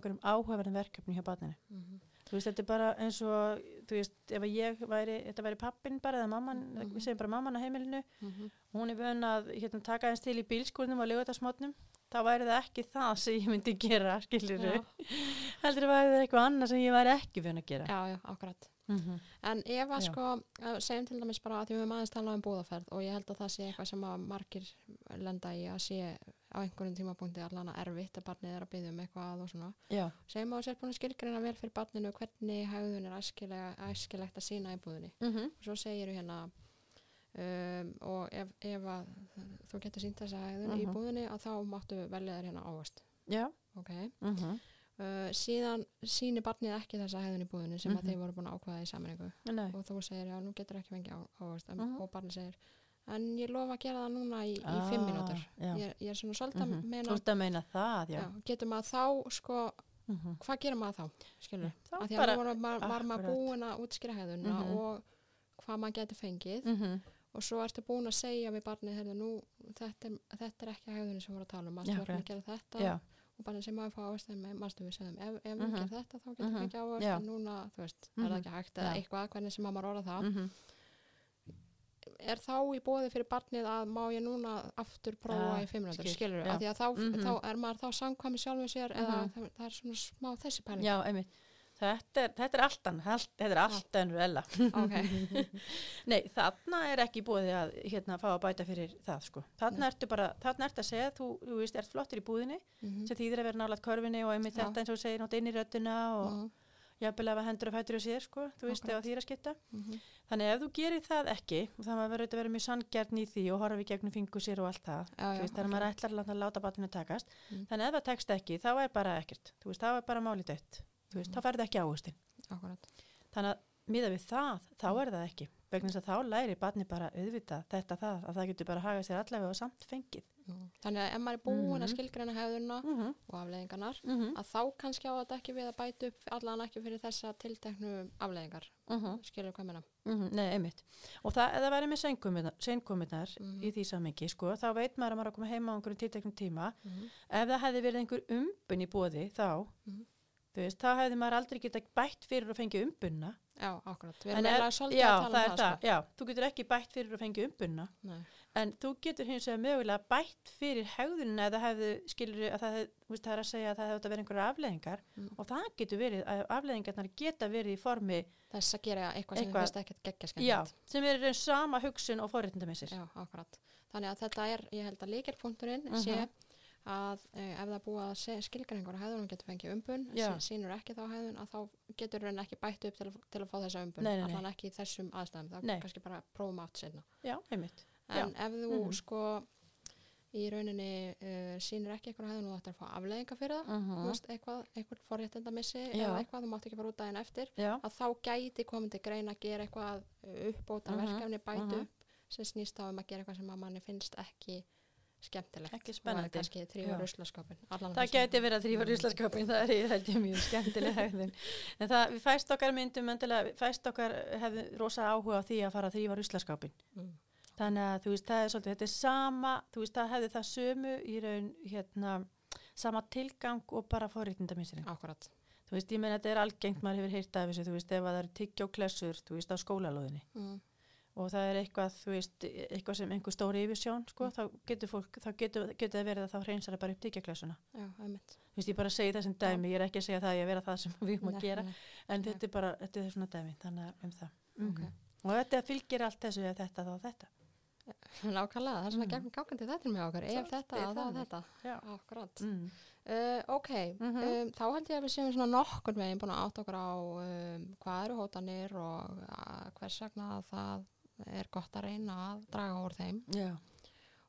-hmm. þú veist, þetta er bara eins og þú veist, ef að ég væri, þetta væri pappin bara eða mamman, Mhm. við segjum bara mamman á heimilinu Mhm. hún er vön að hérna, taka eins til í bílskurnum og lögutarsmotnum þá væri það ekki það sem ég myndi gera skilur já, heldur væri það eitthvað annað sem ég væri ekki vön að gera já, já, akkurat mm -hmm. En ef að sko, segjum til dæmis bara að því við höfum aðeins talað um búðaferð og ég held að það sé eitthvað sem að margir lenda í að sé á einhverjum tímapunkti allan að erfitt að barnið er að byggja um eitthvað og svona. já, Segjum að þú sér búin að skilgreina vel fyrir barninu hvernig hegðun er æskilega, æskilegt að sína í búðinni. mm -hmm. Og svo segir þú hérna um, og ef, ef að þú getur sínt þessa hegðun í Mhm. búðinni að þá máttu velja þér hérna ávast. já Ok. mm -hmm. Uh, síðan sýnir barnið ekki þessa hegðun í búðinni sem Mhm. að þeir voru búin að ákveða í sammenningu Nei. og þú segir já, nú getur ekki fengið á, ávist en, Mhm. og barnið segir en ég lofa að gera það núna í, í Ah, fimm mínútur já. ég, ég er svona svolítið Mhm. að ert að meina það, já, já, getur maður þá sko, Mm -hmm. hvað gerir maður þá skilur, þá af því að nú var, var, maður búin að útskýra hegðuna Mhm. og hvað maður getur fengið mm -hmm. og svo ertu búin að segja við barnið nú, þetta, er, þetta er ekki hegðunni sem voru að tala um, maður verður að gera þetta og bara sem maður fá ávist en maður við segjum, ef, ef Mhm. við gerum þetta þá getur Mhm. við ekki ávist Já. en núna, þú veist, er Mhm. það ekki hægt eða eitthvað, hvernig sem maður orða það mm er þá í bóði fyrir barnið að má ég núna aftur prófa Ah, í fimm minútur, skil, skilur já. af því að þá, Mhm. þá er maður þá samkvæmi sjálfum sér eða Mhm. það, það er svona smá þessi pæling já, einmitt Þetta er, þetta er allt annað, allt- þetta er allt önnur ella. ok, Nei, þarna er ekki búið að hérna fá að bæta fyrir það, sko. Þarna Nei. ertu bara, þarna ertu að segja, þú, þú veist, ert flottur í búðinni, Mhm. sem þýðir að vera nálaðt körfinni og einmitt þetta eins og segir nátt inn í röddina og Mhm. jafnvel að hendur og fætur og sér, sko, þú veist, því er að skipta. Mhm. Þannig ef þú gerir það ekki, maður verður að vera mjög sanngjarn í því og horfa við gegnum fingur sér og allt það, Já, þú já, veist, þannig að maður ætlar að láta- batinu takast. Mm. Þannig ef það tekst ekki, þá er bara ekkert, þú veist, þá er bara málið dött, þú veist, Mm. þá færðu ekki akkurat Þannig að miða við það, þá er það ekki, vegna þess að þá læri batni bara auðvitað þetta það, að það getur bara haga sér allavega og samt fengið. Mhm. þannig að ef maður er búin að Mhm. skilgreina hegðuna Mm -hmm. og afleðingarnar Mm -hmm. að þá kannski á þetta ekki við að bæta upp allan ekki fyrir þessa tilteknu afleðingar skilur hvað meina Mhm, Nei, einmitt. Og það, það væri með seinkominnar Mhm. í því samengi, sko, þá veit maður að maður er að koma heima á einhverjum tilteknum tíma. Mhm. Ef það hefði verið einhver umbun í bóði, þá, Mhm. Veist, þá hefði maður aldrei getað bætt fyrir og fengið umbunna. já, akkurat, við erum er- eiginlega svolítið já, að tala það um það, það, sko. já. Þú getur ekki bætt fyrir og fengið umbunna. Nei. En þú getur hins vegar mögulega bætt fyrir hegðunina eða hefðu, skilur að það, veist, það er að segja að það hefði að vera einhverja afleðingar Mm. og það getur verið, að afleðingarnar geta verið í formi, þess að gera eitthvað sem þið finnst ekkert geggja já, sem er sama hugsun og forréttindamissir. Já, akkurat. Þannig að þetta er, ég held að að e, ef það búið að einhverja hegðun og getur fengið umbun, Já. sí- sýnur ekki þá hegðun að þá getur raun ekki bætt upp til, að- til að fá þessa umbun, allan ekki í þessum aðstæðum, þá Nei. kannski bara prófum átt sinna. Já, einmitt. En ef þú Mhm. sko í rauninni uh, sýnir ekki eitthvað hegðun og þú ættir að fá afleðinga fyrir það, Mm þú veist, eitthvað, eitthvað forréttindamissi Já. eða eitthvað, þú mátt ekki fara út daginn eftir, Já, að þá gæti komið til greina að gera eitthvað uh, uppbóta Mhm, verkefni bætu mhm. upp sem snýst á um að gera eitthvað sem að manni finnst ekki skemmtilegt Ekki spennandi. ruslaskapin það geti verið að þrýfa rúslaskapin, það er ég held ég mjög skemmtileg hegðun. En það, við fæst okkar myndum, fæst okkar hefði rosa áhuga á því að fara að þrýfa rúslaskapin. mm. Þannig að þú veist, það er svolítið, þetta er sama, þú veist, það hefði það sömu í raun, hérna, sama tilgang og bara forréttindamissirinn. Akkurat Þú veist, ég meina, þetta er algengt, maður hefur heyrt af þessu, þú veist, ef að það eru tyggjóklessur, þú veist, á skólalóðinni mm. Og það er eitthvað, þú veist, eitthvað sem einhver stóri yfirsjón, sko, Mm. þá getur fólk, þá getur, getur það verið að þá hreinsar það bara upp tyggjóklessuna. Já, einmitt Þú veist, ég bara segi þessum dæmi, ég er ekki að segja það að ég vera það sem við erum að gera, en þetta er bara, þetta er svona dæmi, þannig að um það. Ok. Mhm. Og þetta fylgir allt þessu, ef þetta þá þetta. Nákvæmlega, það er svona Mm. mm. gangandi þetta með okkur ef þetta, þá þetta Já. Akkurat Mm. uh, Ok, Mhm. um, þá held ég að við séum svona nokkur veginn búin að átta okkur á um, hvað eru hótanir og uh, hvers vegna það er gott að reyna að draga úr þeim. Já.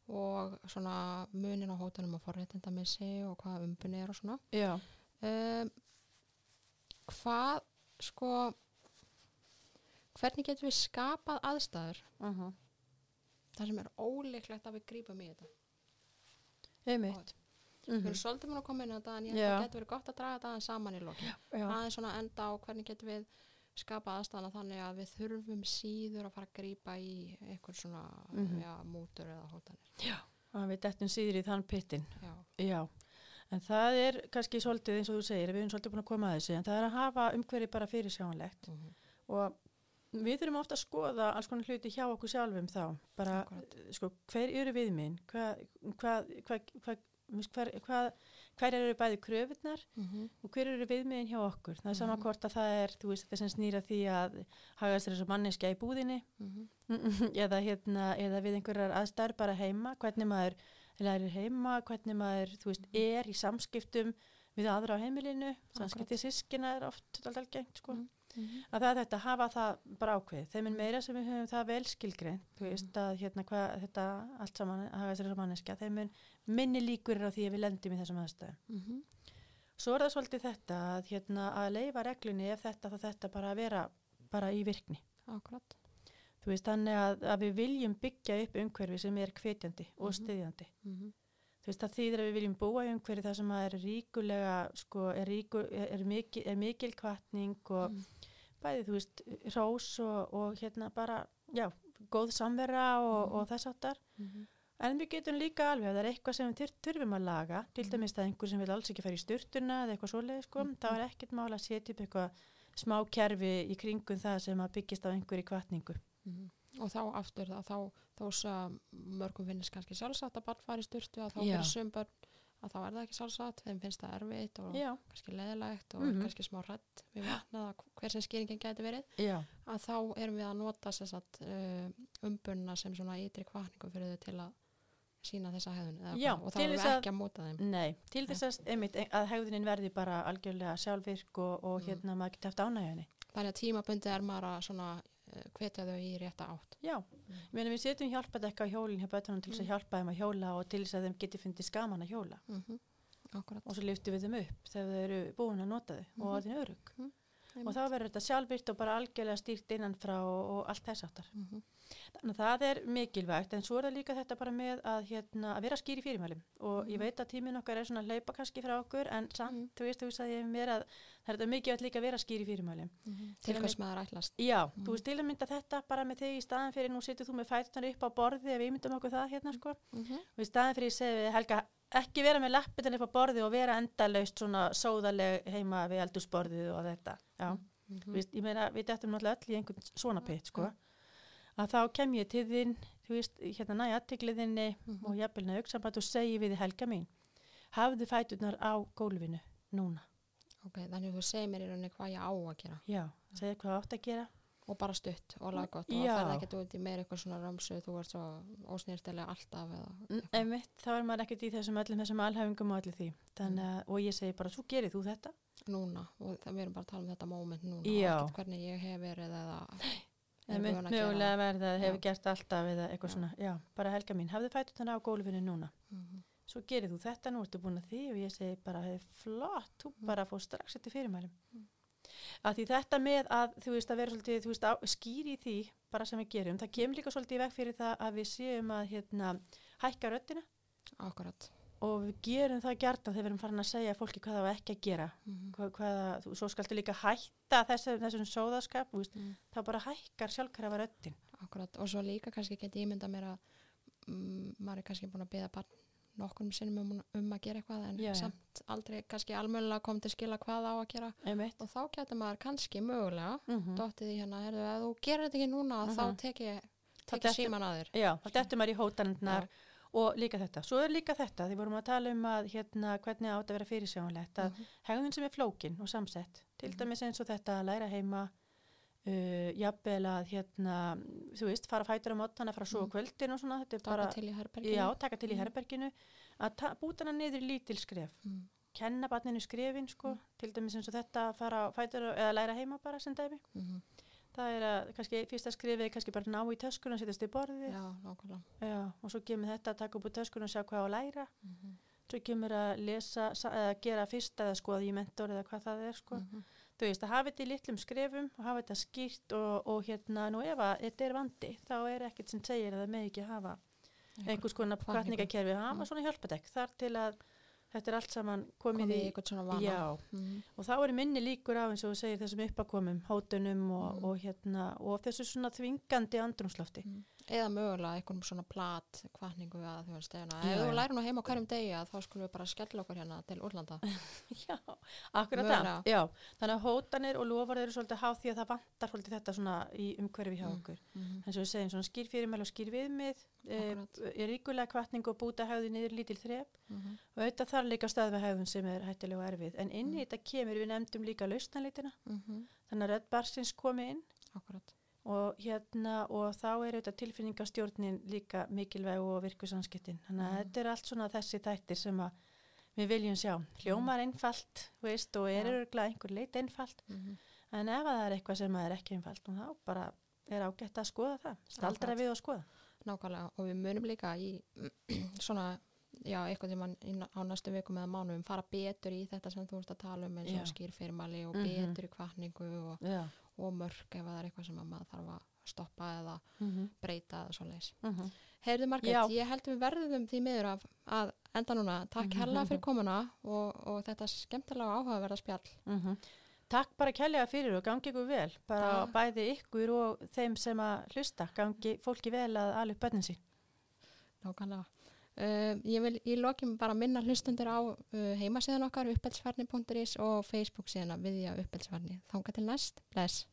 og svona munin á hótunum og forréttindamissi og hvað umbunni er og svona. Já. um, hvað sko hvernig getum við skapað aðstæður? Uh þar sem er óleiklegt að við grípum í þetta. Einmitt. Við erum svolítið múin að koma inn á þetta en ég held að það getur verið gott að draga þetta aðeins saman í lokin. Já, aðeins svona enda á hvernig getum við skapað aðstæðana þannig að við þurfum síður að fara að grípa í eitthvað svona Mhm. já, mútur eða hótanir. Að við dettum síður í þann pittin já, Já, en það er kannski svolítið eins og þú segir, við erum svolítið búin að koma að þessu, en það er að hafa umhverfi bara fyrir sjáanlegt mm og við þurfum ofta að skoða alls konar hluti hjá okkur sjálfum þá, bara, Akkúrat. sko, hver eru við minn, hvað, hvað, hvað, hvað, hver, eru bæði kröfunar -hmm. og hver eru viðmiðin hjá okkur. Það er sama Mhm. hvort að það er, þú veist, þetta sem snýra því að haga sér þessu manneskja í búðinni eða, hérna, eða við einhverjar aðstæður bara heima, hvernig maður lærir heima, hvernig maður, þú veist, er í samskiptum við aðra á heimilinu, samskiptið sískina er oft alltaf gengt, sko. Mhm. Að það er þetta, að hafa það bara ákveð. Þeim er meira sem við höfum það vel skilgreint, þú veist, að hérna hvað þetta allt saman, að haga sér þessu manneskja, þeim er minni líkur er á því að við lendum í þessum aðstæðum. Mhm. Svo er það svolítið þetta að, hérna, að leifa reglunni ef þetta þá þetta bara að vera bara í virkni. Akkurat. Þú veist, þannig að, að við viljum byggja upp umhverfi sem er hvetjandi og Mhm. styðjandi. Mhm. Þú veist, það þýðir að við viljum búa í umhverfi þar sem að er ríkulega, sko, er, ríku, er, er, mikil, er mikil kvartning og Mm. Bæði, þú veist, rós og, og hérna bara, já, góð samvera og, Mhm. og þess áttar. Mhm. En við getum líka alveg, ef það er eitthvað sem við þurfum að laga, til Mhm. dæmis að einhver sem vil alls ekki fara í styrtuna eða eitthvað svoleið, sko, Mhm. þá er ekkert mál að setja upp eitthvað smá kerfi í kringum það sem að byggist á einhverju kvartningu. Mhm. Og þá aftur það, þá, þá svo mörgum finnist kannski sjálfsagt að barn fari í styrtu að þá fyrir sum börn að þá er það ekki sjálfsagt, þeim finnst það erfitt og Já, kannski leðilegt og Mhm. kannski smá rætt við vatna eða hver sem skýringin gæti verið já, að þá erum við að nota sagt, uh, umbunna sem svona ytri kvartningu fyrir þau til að sína þessa hefðun Já, og þá erum við ekki að móta þeim nei, til þess að, einmitt, að hegðunin verði bara algjörlega sjálfvirk og, og Mm. hérna maður geti haft ánægjöni. þannig að tímabundi er maður að svona hvetja þau í rétta átt Já, ég meina við setjum hjálpadekka á hjólinn hjá bötunum til þess að Mm. hjálpa þeim að hjóla og til þess að þeim geti fundið skaman að hjóla mm -hmm. Og svo lyftum við þeim upp þegar þau eru búin að nota þau og Mhm. að þeim örug. Einmitt. og þá verður þetta sjálfvirt og bara algjörlega stýrt innanfrá og, og allt þess áttar. Mhm. Þannig að það er mikilvægt en svo er það líka þetta bara með að, hérna, að vera skýr í fyrirmælum og ég Mhm. veit að tíminn okkar er svona að hleypa kannski frá okkur en samt, Mhm. þú veist, þú veist að ég mér að það er þetta mikilvægt líka að vera skýr í fyrirmælum. Mhm. Til til hvers það ætlast Já, Mhm. þú veist til að mynda þetta bara með þig í staðan fyrir nú setur þú með fætunar upp á borði ef við myndum okkur það hérna sko Mhm. og í staðan fyrir ég segi við Helga ekki vera með lappitan upp á borði og vera endalaust svona sóðaleg heima við eldusborðið og þetta. Já. Mhm. Þú veist, ég meina, við dættum náttúrulega öll í einhvern svona pitt, sko, að þá kem ég til þinn, þú veist, hérna næja aðtikliðinni Mhm. og jafnvelna auksamband og segi við helga mín, hafðu fæturnar á gólfinu núna. ok, þannig að þú segir mér í rauninni hvað ég á að gera Já, segir hvað átt að gera. og bara stutt og laggott og Já. það ferði ekkert út í meira eitthvað svona römsu þú ert svo ósnýrtilega alltaf eða eitthvað. Einmitt, þá er maður ekkert í þessum öllum þessum alhæfingum og allir því. Þannig að, og ég segi bara, svo gerir þú þetta. núna og það við erum bara að tala um þetta moment núna Já. og ekkert hvernig ég hef verið eða er Það að gera mögulega verða, Já. hefur gert alltaf eða eitthvað svona, já, bara helga mín, hafðu fæturnar á gólfinu núna. Mhm. svo gerir þú þetta, nú ertu búin að því og ég segi bara, hey, flott, þú Mm. bara fór strax eftir fyrirmælum Mm. að því þetta með að þú veist að vera svolítið, þú veist, á, skýri því bara sem við gerum, það kemur líka svolítið í veg fyrir það að við séum að hérna, hækka röddina akkurat og við gerum það gjartan þegar við erum farin að segja fólki hvað það var ekki að gera Mhm. hvað, hvað, þú, svo skaltu líka hætta þessu, þessum sóðaskap, þú veist, Mm. þá bara hækkar sjálfkrafa röddin akkurat og svo líka kannski geti ímynda mér að mm, maður er kannski búin að beða barn nokkur sinnum um, um að gera eitthvað en Já, já. samt aldrei kannski almennilega kom til skila hvað á að gera einmitt og þá getur maður kannski mögulega mm -hmm. dottið í hérna, heyrðu, ef þú gerir þetta ekki núna þá tek ég, Þá tek ég dettur- síman að þér Já, þá dettur maður í hótanendnar Já. Og líka þetta. Svo er líka þetta, því vorum að tala um að hérna, hvernig átt að vera fyrirsjónlegt, að Mhm. hegðun sem er flókin og samsett, til Mhm. dæmis eins og þetta að læra heima, uh, jafnvel að hérna, þú veist, fara fætur á mótana, fara svo á Mhm. kvöldin og svona, þetta er taka bara, til já, taka til í Mhm. herberginu, að ta- búta hana niður í lítil skref, mm. kenna barninu skrefin, sko, Mhm. til dæmis eins og þetta að fara fætur eða læra heima bara sem dæmi. Mm Það er að kannski fyrsta skrefið er kannski bara ná í töskuna, setjast í borðið, já, Já, og svo kemur þetta að taka upp úr töskun og sjá hvað á að læra. mm svo kemur að lesa, sa- eða gera fyrst eða skoða í mentor eða hvað það er sko. Mhm. Þú veist, að hafa þetta í litlum skrefum og hafa þetta skýrt og, og hérna, nú ef að þetta er vandi, þá er ekkert sem segir að það með ekki hafa einhvers konar kvartningakerfi, hafa Mm. svona hjálpadekk þar til að þetta er allt saman komið, komið í eitthvað svona vana Mhm. og þá eru minni líkur á eins og þú segir þessum uppakomum, hótunum og, Mm. og hérna, og þessu svona þvingandi andrumslofti. Mm. Eða mögulega einhvern svona plat kvartningu að þú veist ef þú lærir nú heima á hverjum degi að þá skulum við bara skella okkur hérna til Úrlanda Já, akkurat það. Já, þannig að hótanir og lofar eru svolítið háð því að það vantar svolítið þetta svona í umhverfi hjá Mm. okkur. Mhm. eins og við segjum svona skýr fyrirmæli og skýr viðmið, e, Akkúrat. er ríkulega kvartning og búta hegði niður lítil þrep Mhm. og auðvitað þar líka stöðva hegðun sem er hættilega og erfið. En inn í þetta kemur við nefndum líka lausnalitina, Mhm. þannig að Og hérna og þá er auðvitað tilfinningastjórnin líka mikilvæg og virku samskiptin. Þannig að Mhm. þetta er allt svona þessi þættir sem að við viljum sjá. Hljómar einfalt, þú veist, og er Já. örgulega einhver leit einfalt, Mhm. en ef að það er eitthvað sem að er ekki einfalt, þá bara er ágætt að skoða það. Staldra Akkurat. við og skoða. nákvæmlega og við munum líka í svona já, eitthvað í- á næstu vikum eða mánuðum fara betur í þetta sem þú ert að tala um eins og skýrfirmali og Mhm. betur í kvartningu og. Og mörg ef það er eitthvað sem að maður þarf að stoppa eða Mm -hmm. breyta eða svo leis. Mm Heyrðu Margrét, Já. ég held við verðum því miður að, að enda núna. Takk hella fyrir komuna og, og þetta skemmtilega áhugaverða spjall. -hmm. Takk bara kærlega fyrir og gangi ykkur vel. Bara Takk. bæði ykkur og þeim sem að hlusta. Gangi fólki vel að alveg bönnin sín. Nákvæmlega. Uh, ég vil í lokim bara minna hlustundir á uh, heimasíðan okkar uppelsfarni.is og Facebook síðana viðja uppelsfarni. Þánga til næst. Bless.